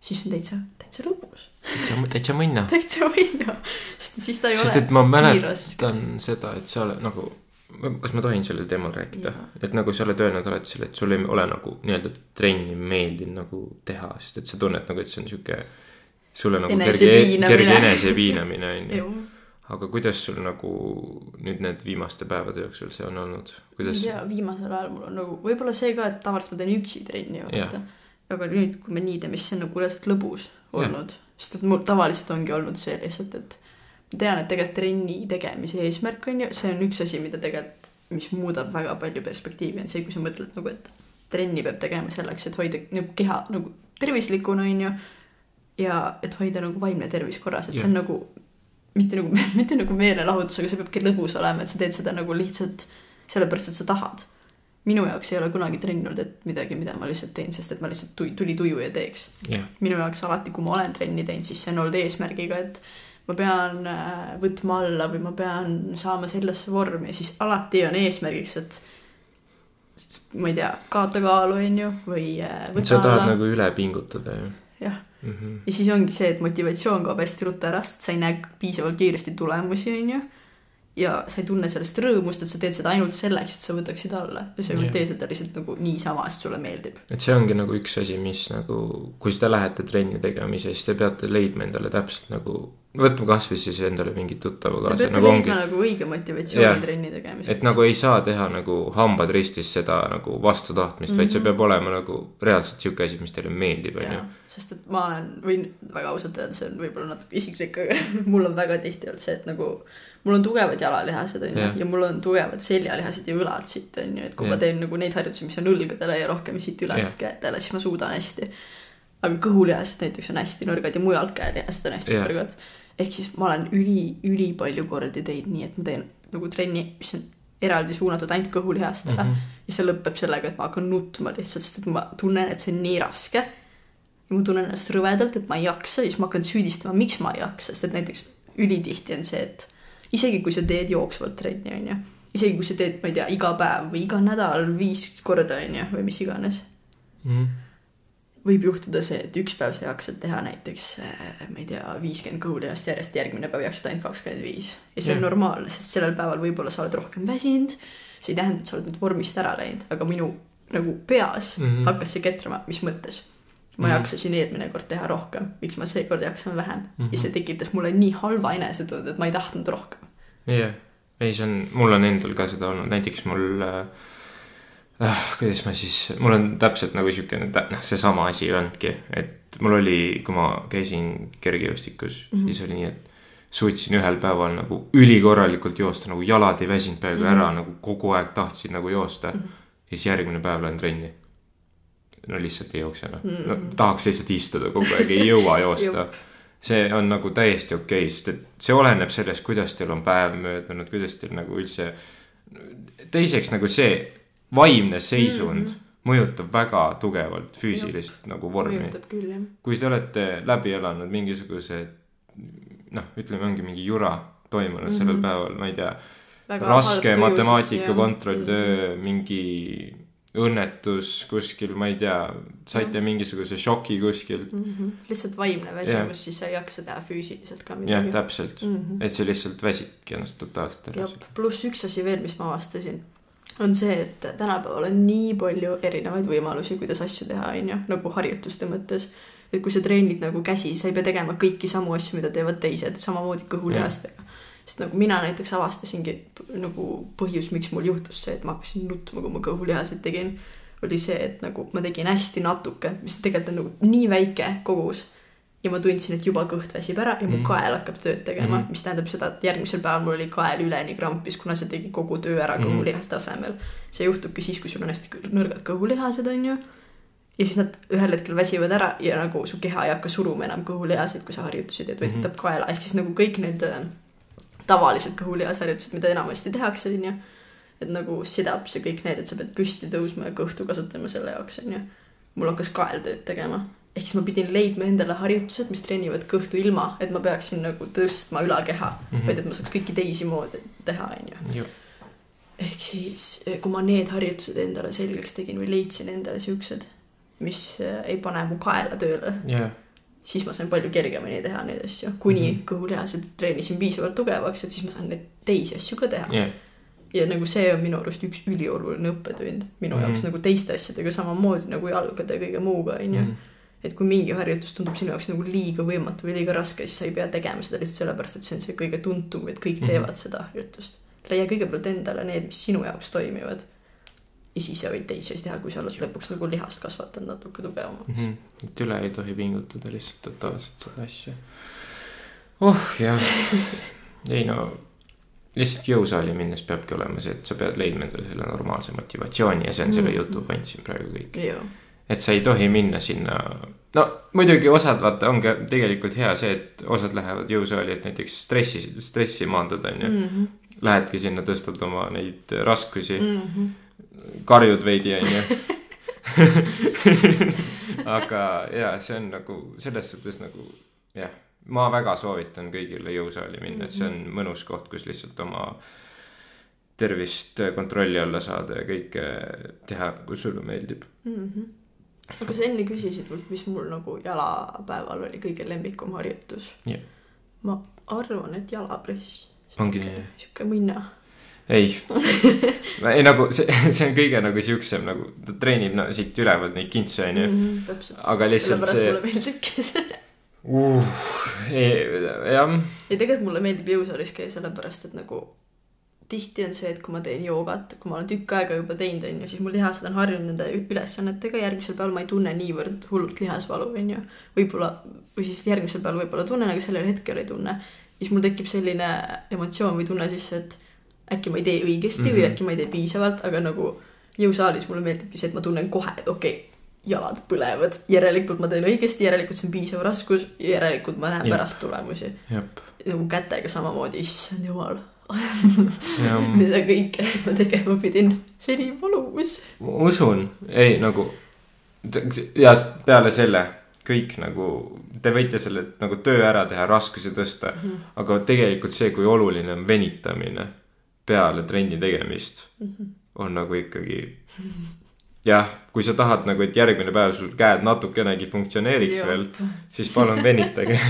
siis on täitsa, täitsa lõbus. täitsa, täitsa mõnna. täitsa võin, sest siis ta ei sest ole et ma nii raske. mäletan seda, et sa oled nagu, kas ma tohin sellel teemal rääkida et nagu sa oled öelnud alati selle, et sulle ei ole nagu nii-öelda trenni meeldinud nagu teha, sest et sa tunned nagu, et see on sihuke. sulle nagu kerge, Enesepiinamine. kerge enesepiinamine on ju. Aga kuidas sul nagu nüüd need viimaste päevade jooksul see on olnud, kuidas? ja viimasel ajal mul on nagu võib-olla see ka, et tavaliselt ma teen üksi trenni vaata. aga nüüd, kui me nii teeme, siis see on nagu reaalselt lõbus olnud, sest et mul tavaliselt ongi olnud see lihtsalt, et ma tean, et tegelikult trenni tegemise eesmärk on ju, see on üks asi, mida tegelikult, mis muudab väga palju perspektiivi, on see, kui sa mõtled nagu, et trenni peab tegema selleks, et hoida nagu keha nagu tervislikuna, on ju. ja et hoida nagu vaimne tervis korras, et see on nagu mitte nagu, *laughs* mitte nagu meelelahutus, aga see peabki lõbus olema, et sa teed seda nagu lihtsalt sellepärast, et sa tahad. minu jaoks ei ole kunagi trenn olnud, et midagi, mida ma lihtsalt teen, sest et ma lihtsalt tui- tuli tuju ja teeks. jah, minu jaoks alati, kui ma olen trenni teinud, siis see on olnud eesmärgiga, et ma pean äh, võtma alla või ma pean saama sellesse vormi, siis alati on eesmärgiks, et ma ei tea, kaota kaalu, on ju, või äh, võta sa tahad alla nagu üle pingutada ju jah, mm. -hmm. ja siis ongi see, et motivatsioon kaob hästi ruttu ära, sest sa ei näe piisavalt kiiresti tulemusi, on ju. Ja sa ei tunne sellest rõõmust, et sa teed seda ainult selleks, et sa võtaksid alla ja sa ei tee seda lihtsalt nagu niisama, sest sulle meeldib. et see ongi nagu üks asi, mis nagu, kui te lähete trenni tegema ise, siis te peate leidma endale täpselt nagu, võtma kasvõi siis endale mingit tuttava Te kaasa, peate nagu ongi leidma. nagu õige motivatsiooni Jah. trenni tegemiseks. et nagu ei saa teha nagu hambad ristis seda nagu vastu tahtmist mm, -hmm. vaid see Mhm. peab olema nagu reaalselt sihuke asi, mis teile meeldib, on ju sest et ma olen, võin väga ausalt öelda, see on võib-olla natuke isiklik, aga *laughs* mul on väga tihti olnud see, et nagu mul on tugevad jalalihased onju Jah. ja mul on tugevad seljalihased ja õlad siit onju, et kui Jah. ma teen nagu neid harjutusi, mis on õlgadele ja rohkem siit üles kätele, siis ma suudan hästi. aga kõhulihased näiteks on hästi nõrgad ja mujalt käelihased on hästi Jah. nõrgad. ehk siis ma olen üli, ülipalju kordi teinud nii, et ma teen nagu trenni, mis on eraldi suunatud ainult kõhulihastele mm. -hmm. ja see lõpeb sellega, et ma hakkan nutma lihtsalt, sest et ma tunnen, et see on nii raske ja ma tunnen ennast rõvedalt, et ma ei jaksa ja siis ma hakkan süüdistama, miks ma ei jaksa, sest et näiteks ülitihti on see, et isegi kui sa teed jooksvalt trenni, onju, isegi kui sa teed, ma ei tea, iga päev või iga nädal viis korda, onju, või mis iganes, Mm võib juhtuda see, et üks päev sa jaksad teha näiteks, ma ei tea, viiskümmend kõhulihast järjest, järgmine päev jaksad ainult kakskümmend viis. ja see on Jah. normaalne, sest sellel päeval võib-olla sa oled rohkem väsinud, see ei tähenda, et sa oled nüüd vormist ära läinud, aga minu nagu peas mm. -hmm. hakkas see ketrama, mis mõttes. Ma Mhm. jaksasin eelmine kord teha rohkem, miks ma seekord jaksan vähem mm. Mhm. -hmm. ja see tekitas mulle nii halva enesetunde, et ma ei tahtnud rohkem. jah, ei, see on, mul on endal ka seda olnud, näiteks mul äh,. äh, kuidas ma siis, mul on täpselt nagu siukene, noh, seesama asi olnudki, et mul oli, kui ma käisin kergejõustikus mm, Mhm. -hmm. siis oli nii, et suutsin ühel päeval nagu ülikorralikult joosta, nagu jalad ei väsinud peaaegu Mhm. ära, nagu kogu aeg tahtsin nagu joosta ja siis järgmine päev lähen trenni. No lihtsalt ei jookse enam no, Mhm. tahaks lihtsalt istuda kogu aeg, ei jõua *laughs* joosta. see on nagu täiesti okei okay,, sest et see oleneb sellest, kuidas teil on päev möödunud, kuidas teil nagu üldse. teiseks nagu see vaimne seisund mm -hmm. mõjutab väga tugevalt füüsilist nagu vormi. kui te olete läbi elanud mingisuguse noh, ütleme, ongi mingi jura toimunud mm -hmm. sellel Mhm. päeval, ma ei tea, raske matemaatika kontrolltöö, mingi õnnetus kuskil, ma ei tea, saite Jah. mingisuguse šoki kuskilt. mm. -hmm. lihtsalt vaimne väsimus, siis sa ei jaksa teha füüsiliselt ka jah, midagi. täpselt mm. -hmm. et sa lihtsalt väsidki ennast totaalselt ära pluss üks asi veel, mis ma avastasin, on see, et tänapäeval on nii palju erinevaid võimalusi, kuidas asju teha, on ju, nagu harjutuste mõttes. et kui sa treenid nagu käsi, sa ei pea tegema kõiki samu asju, mida teevad teised, samamoodi kõhulihastega. Sest nagu mina näiteks avastasingi nagu põhjus, miks mul juhtus see, et ma hakkasin nutma, kui ma kõhulihaseid tegin, oli see, et nagu ma tegin hästi natuke, mis tegelikult on nagu nii väike kogus ja ma tundsin, et juba kõht väsib ära ja mu Mhm. kael hakkab tööd tegema mm, mis tähendab seda, et järgmisel päeval mul oli kael üleni krampis, kuna see tegi kogu töö ära Mhm. kõhulihaste asemel. see juhtubki siis, kui sul on hästi nõrgad kõhulihased, on ju. ja siis nad ühel hetkel väsivad ära ja nagu su keha ei hakka suruma enam kõhulihaseid, kui sa harjutusi teed, vaid Mhm. võtab kaela, ehk siis nagu kõik need äh, tavalised kõhulihasharjutused, mida enamasti tehakse, on ju. et nagu sidab see kõik need, et sa pead püsti tõusma ja kõhtu kasutama selle jaoks, on ju. mul hakkas kael tööd tegema ehk siis ma pidin leidma endale harjutused, mis treenivad kõhtu ilma, et ma peaksin nagu tõstma ülakeha mm. -hmm. vaid et ma saaks kõiki teisi moodi teha, on ju. ehk siis, kui ma need harjutused endale selgeks tegin või leidsin endale siuksed, mis äh, ei pane mu kaela tööle, jah, siis ma sain palju kergemini teha neid asju, kuni mm Mhm. -hmm. kõhulihased treenisin piisavalt tugevaks, et siis ma saan neid teisi asju ka teha. jah, ja nagu see on minu arust üks ülioluline õppetund minu mm Mhm. -hmm. jaoks nagu teiste asjadega samamoodi nagu jalgade ja kõige muuga, on ju. et kui mingi harjutus tundub sinu jaoks nagu liiga võimatu või liiga raske, siis sa ei pea tegema seda lihtsalt sellepärast, et see on see kõige tuntum, et kõik Mhm. teevad seda harjutust. leia kõigepealt endale need, mis sinu jaoks toimivad. Ja siis sa võid teisi asju teha, kui sa oled lõpuks nagu lihast kasvatanud natuke tugevamaks. Mhm. et üle ei tohi pingutada lihtsalt totaalselt seda asja. oh jah, *laughs* ei no lihtsalt jõusaali minnes peabki olema see, et sa pead leidma endale selle normaalse motivatsiooni ja see on selle Mhm. jutu point siin praegu kõik. et sa ei tohi minna sinna, no muidugi osad vaata ongi tegelikult hea see, et osad lähevad jõusaali, et näiteks stressi, stressi maandada on ju. Mhm. Lähedki sinna, tõstad oma neid raskusi Mhm. Karjud veidi, onju. aga ja see on nagu selles suhtes nagu jah, ma väga soovitan kõigile jõusaali minna, et see on mõnus koht, kus lihtsalt oma tervist kontrolli alla saada ja kõike teha, kus sulle meeldib. Mhm. aga sa enne küsisid mult, mis mul nagu jalapäeval oli kõige lemmikum harjutus Jah. ma arvan, et jalapress. Ongi nii? sihuke mõnna. ei, ei nagu see, *laughs* see on kõige nagu siuksem nagu, ta treenib no, siit ülevalt neid kintse onju. Mhm, täpselt. aga lihtsalt see mulle meeldibki see. uh,, jah, ja tegelikult mulle meeldib jõusaalis käia sellepärast, et nagu tihti on see, et kui ma teen joogat, kui ma olen tükk aega juba teinud, onju, siis mu lihased on harjunud nende ülesannetega, järgmisel päeval ma ei tunne niivõrd hullult lihasvalu, onju. võib-olla, või siis järgmisel päeval võib-olla tunnen, aga sellel hetkel ei tunne. siis mul tekib selline emotsioon või tunne sisse, et äkki ma ei tee õigesti mm -hmm. või Mhm. äkki ma ei tee piisavalt, aga nagu jõusaalis mulle meeldibki see, et ma tunnen kohe, et okei okay,, jalad põlevad, järelikult ma teen õigesti, järelikult see on piisav raskus, järelikult ma näen Jah. pärast tulemusi nagu kätega samamoodi, issand jumal, *laughs* mida kõike ma tegema pidin, see oli valus. ma usun, ei nagu ja peale selle kõik nagu, te võite selle nagu töö ära teha, raskusi tõsta, aga tegelikult see, kui oluline on venitamine peale trenni tegemist, on nagu ikkagi jah, kui sa tahad nagu, et järgmine päev sul käed natukenegi funktsioneeriks Jop. veel, siis palun venitage. *laughs*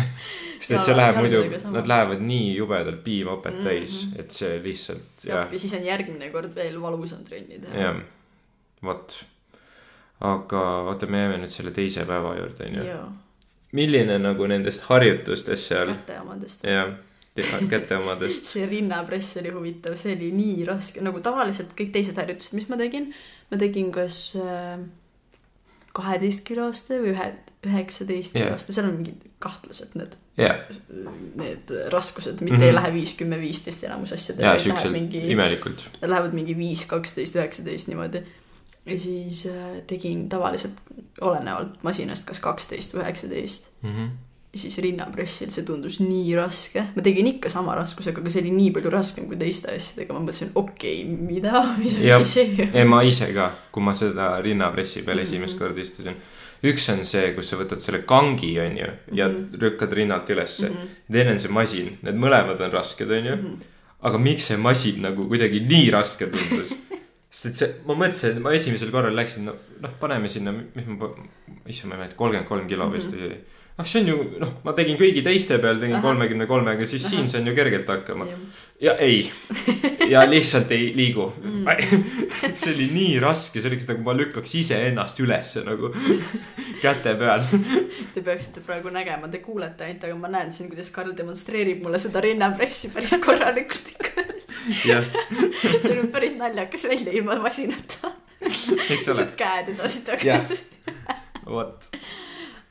sest et see läheb muidu, nad lähevad nii jubedalt piimopet Mhm. täis, et see lihtsalt jah ja siis on järgmine kord veel valusam trenni teha. jah, vot. aga oota, me jääme nüüd selle teise päeva juurde, onju. milline nagu nendest harjutustest seal, käte omadest. jah, käte *laughs* omadest, see rinnapress oli huvitav, see oli nii raske, nagu tavaliselt kõik teised harjutused, mis ma tegin, ma tegin kas äh, kaheteist kiloste või ühe, üheksateist Jah. kiloste, seal on mingid kahtlased need, jah, need raskused, mitte mm. -hmm. ei lähe viis, kümme, viisteist enamus asjadel. ja siuksed mingi... imelikult. Lähevad mingi viis, kaksteist, üheksateist niimoodi. ja siis äh, tegin tavaliselt olenevalt masinast kas kaksteist või üheksateist. Mhm. Siis rinnapressil see tundus nii raske, ma tegin ikka sama raskusega, aga see oli nii palju raskem kui teiste asjadega, ma mõtlesin, okei okay,, mida, mis asi see on. ei, ma ise ka, kui ma seda rinnapressi peal Mhm. esimest korda istusin. üks on see, kus sa võtad selle kangi, onju, ja Mhm. lükkad rinnalt ülesse mm. -hmm. teine on see masin, need mõlemad on rasked, onju. Mhm. aga miks see masin nagu kuidagi nii raske tundus? *laughs* sest et see, ma mõtlesin, et ma esimesel korral läksin, no, noh, paneme sinna, mis ma, issand, ma ei mäleta, kolmkümmend kolm kilo vist Mhm. oli. noh, see on ju, noh, ma tegin kõigi teiste peal, tegin kolmekümne kolmega, siis Ahah. siin saan ju kergelt hakkama. Ja ei, *laughs* ja lihtsalt ei liigu Mm. *laughs* see oli nii raske, see oleks nagu ma lükkaks iseennast ülesse nagu *laughs* käte peal. Te peaksite praegu nägema, te kuulete ainult, aga ma näen siin, kuidas Karl demonstreerib mulle seda rinnapressi päris korralikult ikka. see on päris naljakas välja ilma masinata. lihtsalt käed edasi-tagasi. vot.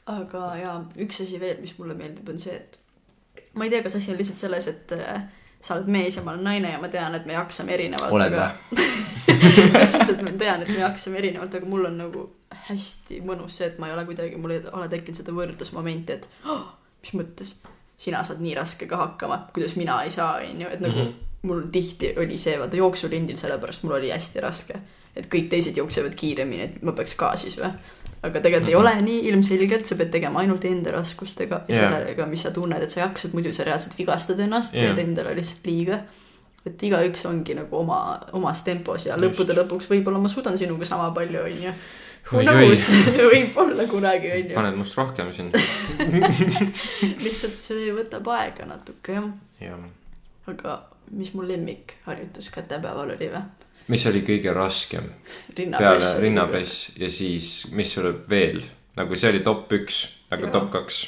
Aga ja üks asi veel, mis mulle meeldib, on see, et ma ei tea, kas asi on lihtsalt selles, et äh, sa oled mees ja ma olen naine ja ma tean, et me jaksame erinevalt. oled aga... või?? *laughs* lihtsalt, et ma tean, et me jaksame erinevalt, aga mul on nagu hästi mõnus see, et ma ei ole kuidagi, mul ei ole tekkinud seda võrdlusmomenti, et oh, mis mõttes sina saad nii raskega hakkama, kuidas mina ei saa, onju, et nagu mm. -hmm. mul tihti oli see vaata jooksulindil, sellepärast mul oli hästi raske. et kõik teised jooksevad kiiremini, et ma peaks ka siis või. Aga tegelikult mm -hmm. ei Mhm. ole nii ilmselgelt, sa pead tegema ainult enda raskustega ja Jah. sellega, mis sa tunned, et sa jaksad, muidu sa reaalselt vigastad ennast yeah., teed endale lihtsalt liiga et igaüks ongi nagu oma, omas tempos ja Just. lõppude lõpuks võib-olla ma suudan sinuga sama palju, onju. Knows, *laughs* võib-olla kunagi, onju. paned must rohkem siin. *laughs* lihtsalt see võtab aega natuke jah. jah. aga mis mu lemmikharjutus kätepäeval oli või? Mis oli kõige raskem? Peale rinnapress. ja siis, mis sul veel, nagu see oli top üks, aga Jaa. top kaks.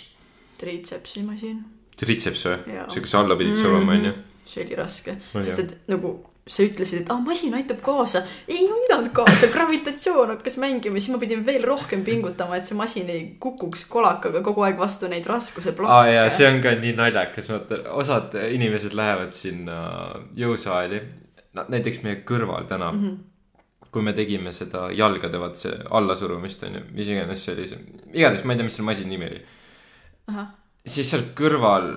triitsepsi masin, triceps või? Sa alla pidid suruma, onju. see oli raske, Oli, sest et nagu sa ütlesid, et ah masin aitab kaasa, ei aidanud kaasa, gravitatsioon hakkas mängima, siis ma pidin veel rohkem pingutama, et see masin ei kukuks kolakaga kogu aeg vastu neid raskuse aa plokke jaa, see on ka nii naljakas, vaata, osad inimesed lähevad sinna jõusaali, näiteks meie kõrval täna mm. -hmm. kui me tegime seda jalgade vaat see allasurumist onju, mis iganes see oli, igatahes ma ei tea, mis selle masina nimi oli. siis seal kõrval,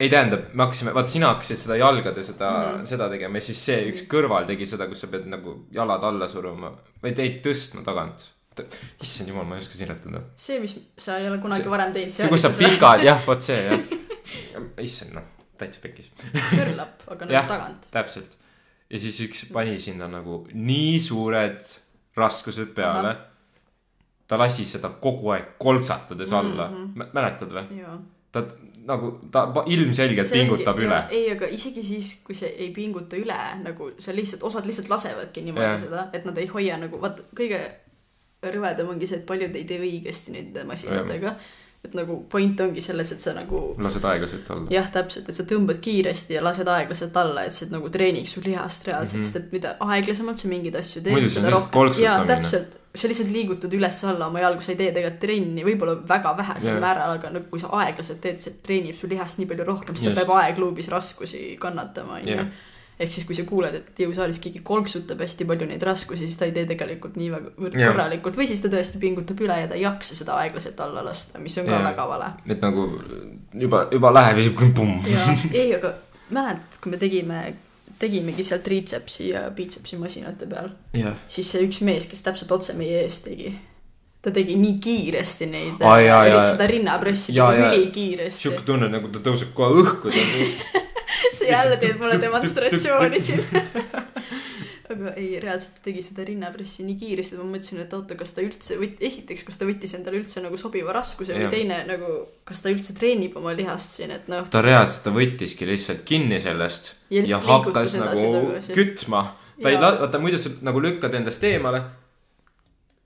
ei tähendab, me hakkasime, vaata sina hakkasid seda jalgade seda mm. -hmm. seda tegema ja siis see üks kõrval tegi seda, kus sa pead nagu jalad alla suruma või teid tõstma tagant. issand jumal, ma ei oska seletada. see, mis sa ei ole kunagi See- varem teinud. see, kus sa pikad, jah, vot see jah. *laughs* issand noh, täitsa pekkis. kõrlap, aga nagu tagant. täpselt. Ja siis üks pani sinna nagu nii suured raskused peale. ta lasi seda kogu aeg kolksatades alla mm. -hmm., mäletad või? ta nagu, ta ilmselgelt pingutab üle. ei, aga isegi siis, kui see ei pinguta üle, nagu sa lihtsalt, osad lihtsalt lasevadki niimoodi Jah. seda, et nad ei hoia nagu, vaata kõige rõvedam ongi see, et paljud ei tee õigesti nende masinatega. Et nagu point ongi selles, et sa nagu lased aeglaselt alla. jah, täpselt, et sa tõmbad kiiresti ja lased aeglaselt alla, et see nagu treeniks su lihast reaalselt mm. -hmm. sest et mida aeglasemalt sa mingeid asju teed, Muidu see on lihtsalt kolksutamine. täpselt, sa lihtsalt liigutad üles-alla oma jalgu, sa ei tee tegelikult trenni, võib-olla väga vähesel Jah. määral, aga nagu kui sa aeglaselt teed, see treenib su lihast nii palju rohkem, sest ta peab aegluubis raskusi kannatama, onju. Ehk siis, kui sa kuuled, et jõusaalis keegi kolksutab hästi palju neid raskusi, siis ta ei tee tegelikult nii väga korralikult või siis ta tõesti pingutab üle ja ta ei jaksa seda aeglaselt alla lasta, mis on ka Jah. väga vale et nagu juba, juba läheb ja siis pumm. *laughs* ei, aga mäletad, kui me tegime, tegimegi seal triitsepsi ja biitsepsi masinate peal, siis see üks mees, kes täpselt otse meie ees tegi, ta tegi nii kiiresti neid jaa. seda rinnapressi ülikiiresti sihuke. tunne nagu ta tõuseb kohe õhku. *laughs* sa jälle teed mulle demonstratsiooni siin. aga ei, reaalselt ta tegi seda rinnapressi nii kiiresti, et ma mõtlesin, et oota, kas ta üldse võt-, esiteks, kas ta võttis endale üldse nagu sobiva raskuse või Jah. teine nagu, kas ta üldse treenib oma lihast siin, et noh, ta reaalselt, ta võttiski lihtsalt kinni sellest Ja ja, ja hakkas nagu edasi-tagasi. kütma. ta ei Jaa. la-, vaata muidu sa nagu lükkad endast eemale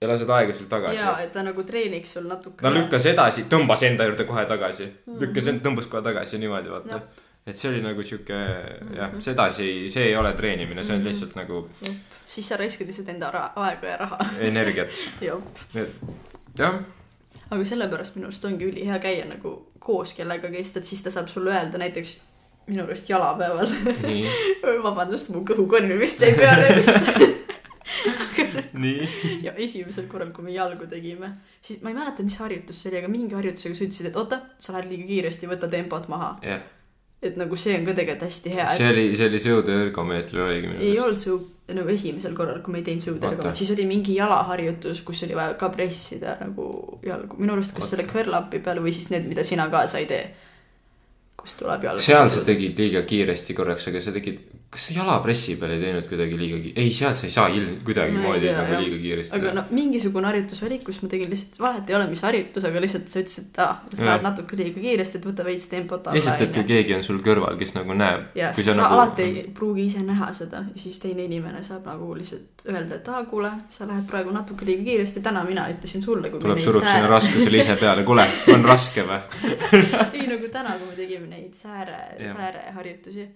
ja lased aeglaselt tagasi jaa, et ta nagu treeniks sul natuke. ta lükkas edasi, tõmbas enda juurde kohe tagasi mm. -hmm. lükkas end, tõmbas kohe tagasi niimoodi, vaata. Et see oli nagu sihuke jah, sedasi, see ei ole treenimine, see on Mhm. lihtsalt nagu siis sa raiskad lihtsalt enda aega ja raha. energiat, *laughs* jah. aga sellepärast minu arust ongi ülihea käia nagu koos kellegagi, sest et siis ta saab sulle öelda näiteks minu arust jalapäeval. *laughs* vabandust, mu kõhukorn vist jäi peale vist. *laughs* nii. ja esimesel korral, kui me jalgu tegime, siis ma ei mäleta, mis harjutus see oli, aga mingi harjutusega sa ütlesid, et oota, sa lähed liiga kiiresti, võta tempot maha. jah, et nagu see on ka tegelikult hästi hea. see oli, see oli sõude ergomeetril oligi minu ei meelest. olnud su nagu esimesel korral, kui me ei teinud Oota. sõuderga, siis oli mingi jalaharjutus, kus oli vaja ka pressida nagu jalgu, minu arust kas selle curl-up'i peal või siis need, mida sina kaasa ei tee. kus tuleb jalgu. seal sa tegid liiga kiiresti korraks, aga sa tegid, kas sa jalapressi peal ei teinud kuidagi liiga ki-, ei, seal sa ei saa ilm-, kuidagimoodi nagu liiga kiiresti aga no mingisugune harjutus oli, kus ma tegin lihtsalt, vahet ei ole, mis harjutus, aga lihtsalt sa ütlesid, et aa, et Jah. lähed natuke liiga kiiresti, et võta veits tempot alla. lihtsalt, et kui keegi on sul kõrval, kes nagu näeb. ja kui sa, nagu... alati ei pruugi ise näha seda ja siis teine inimene saab nagu lihtsalt öelda, et aa, kuule, sa lähed praegu natuke liiga kiiresti, täna mina ütlesin sulle, kui tuleb, surub sinna raskusele ise peale, kuule, on raske või? *laughs* ei nagu täna, kui me tegime neid sääre, sääreharjutusi,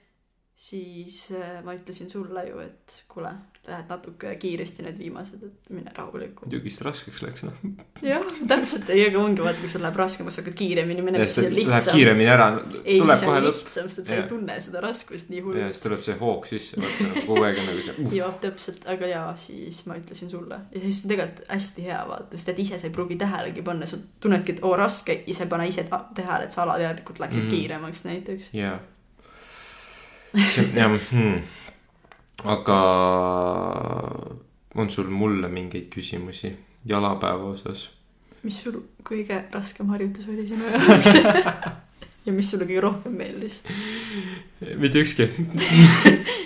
siis äh, ma ütlesin sulle ju, et kuule, lähed natuke kiiresti need viimased, et mine rahulikult. muidugi see raskeks läks, noh. jah, täpselt, ei, aga ongi vaata, kui sul läheb raskemaks, hakkad kiiremini minema, siis on Läheb lihtsam. kiiremini ära, ei, tuleb siis kohe on lihtsam, sest et sa ei tunne seda raskust nii ja hullult. siis tuleb see hoog sisse, vaata nagu kogu aeg on nagu see jah, täpselt, aga jaa, siis ma ütlesin sulle ja siis tegelikult hästi hea vaata, sest et ise sa ei pruugi tähelegi panna, sa tunnedki, et oo raske, ise pane ise tähele, et sa alateadlikult läksid mm. kiiremaks näiteks. jaa. see, jah hmm., aga on sul mulle mingeid küsimusi jalapäeva osas? mis sul kõige raskem harjutus oli sinu jaoks? *laughs* ja mis sulle kõige rohkem meeldis? mitte ükski.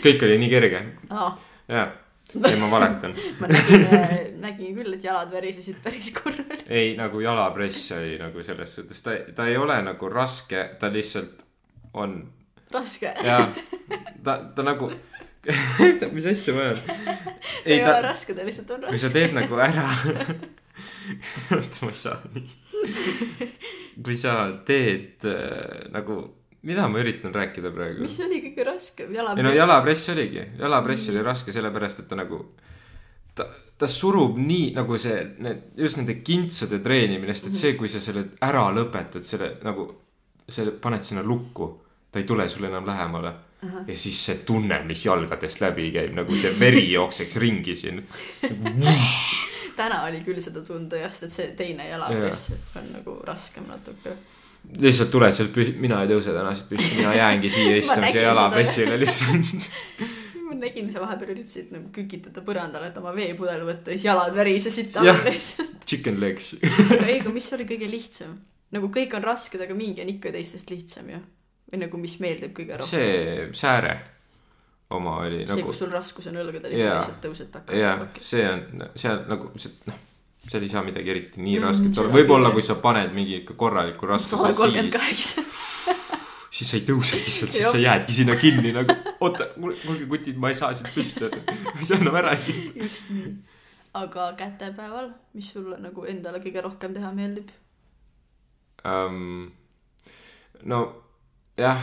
kõik oli nii kerge, aa, jaa. ei, ma valetan. *laughs* ma nägin, nägin küll, et jalad värisesid päris korralikult. ei, nagu jalapress oli nagu selles suhtes, ta, ta ei ole nagu raske, ta lihtsalt on raske. ja ta, ta nagu, *laughs* mis asja ma olen? ei ei ta... ole raske, ta lihtsalt on kui sa raske. teed nagu ära. *laughs* oota, ma ei saa nii. kui sa teed äh, nagu, mida ma üritan rääkida praegu? mis oli kõige raskem, ei no jalapress? jalapress oligi, jalapress oli raske sellepärast, et ta nagu, ta, ta surub nii nagu see, need, just nende kintsude treenimine, sest et see, kui sa selle ära lõpetad, selle nagu, selle paned sinna lukku, ta ei tule sulle enam lähemale. ja siis see tunne, mis jalgadest läbi käib, nagu see veri *laughs* jookseks ringi siin. *laughs* täna oli küll seda tunda sest et see teine jalapress on nagu raskem natuke. lihtsalt tuled sealt püsti, mina ei tõuse täna siit püsti, mina jäängi siia *laughs* seda. jalapressile lihtsalt. ma nägin, sa vahepeal üritasid nagu kükitada põrandale, et oma veepudel võtta ja siis jalad värisesid talle lihtsalt. Chicken legs. ei, aga mis oli kõige lihtsam? nagu kõik on rasked, aga mingi on ikka teistest lihtsam ju. Või nagu, mis meeldib kõige rohkem. see sääre oma oli see, nagu kus sul raskus on õlgadel ja Jaa. lihtsalt tõused takka. jah, see on, seal nagu see noh, seal ei saa midagi eriti nii Mm, rasket olla, võib-olla kui sa paned mingi ikka korraliku raskuse kolmkümmend kaheksa. *laughs* siis sa ei tõusegi sealt, siis sa jäädki sinna kinni nagu oota, kuulge kutid, ma ei saa siit püsti, ma ei saa enam ära siit. just nii. aga kätepäeval, mis sulle nagu endale kõige rohkem teha meeldib? um,. no jah,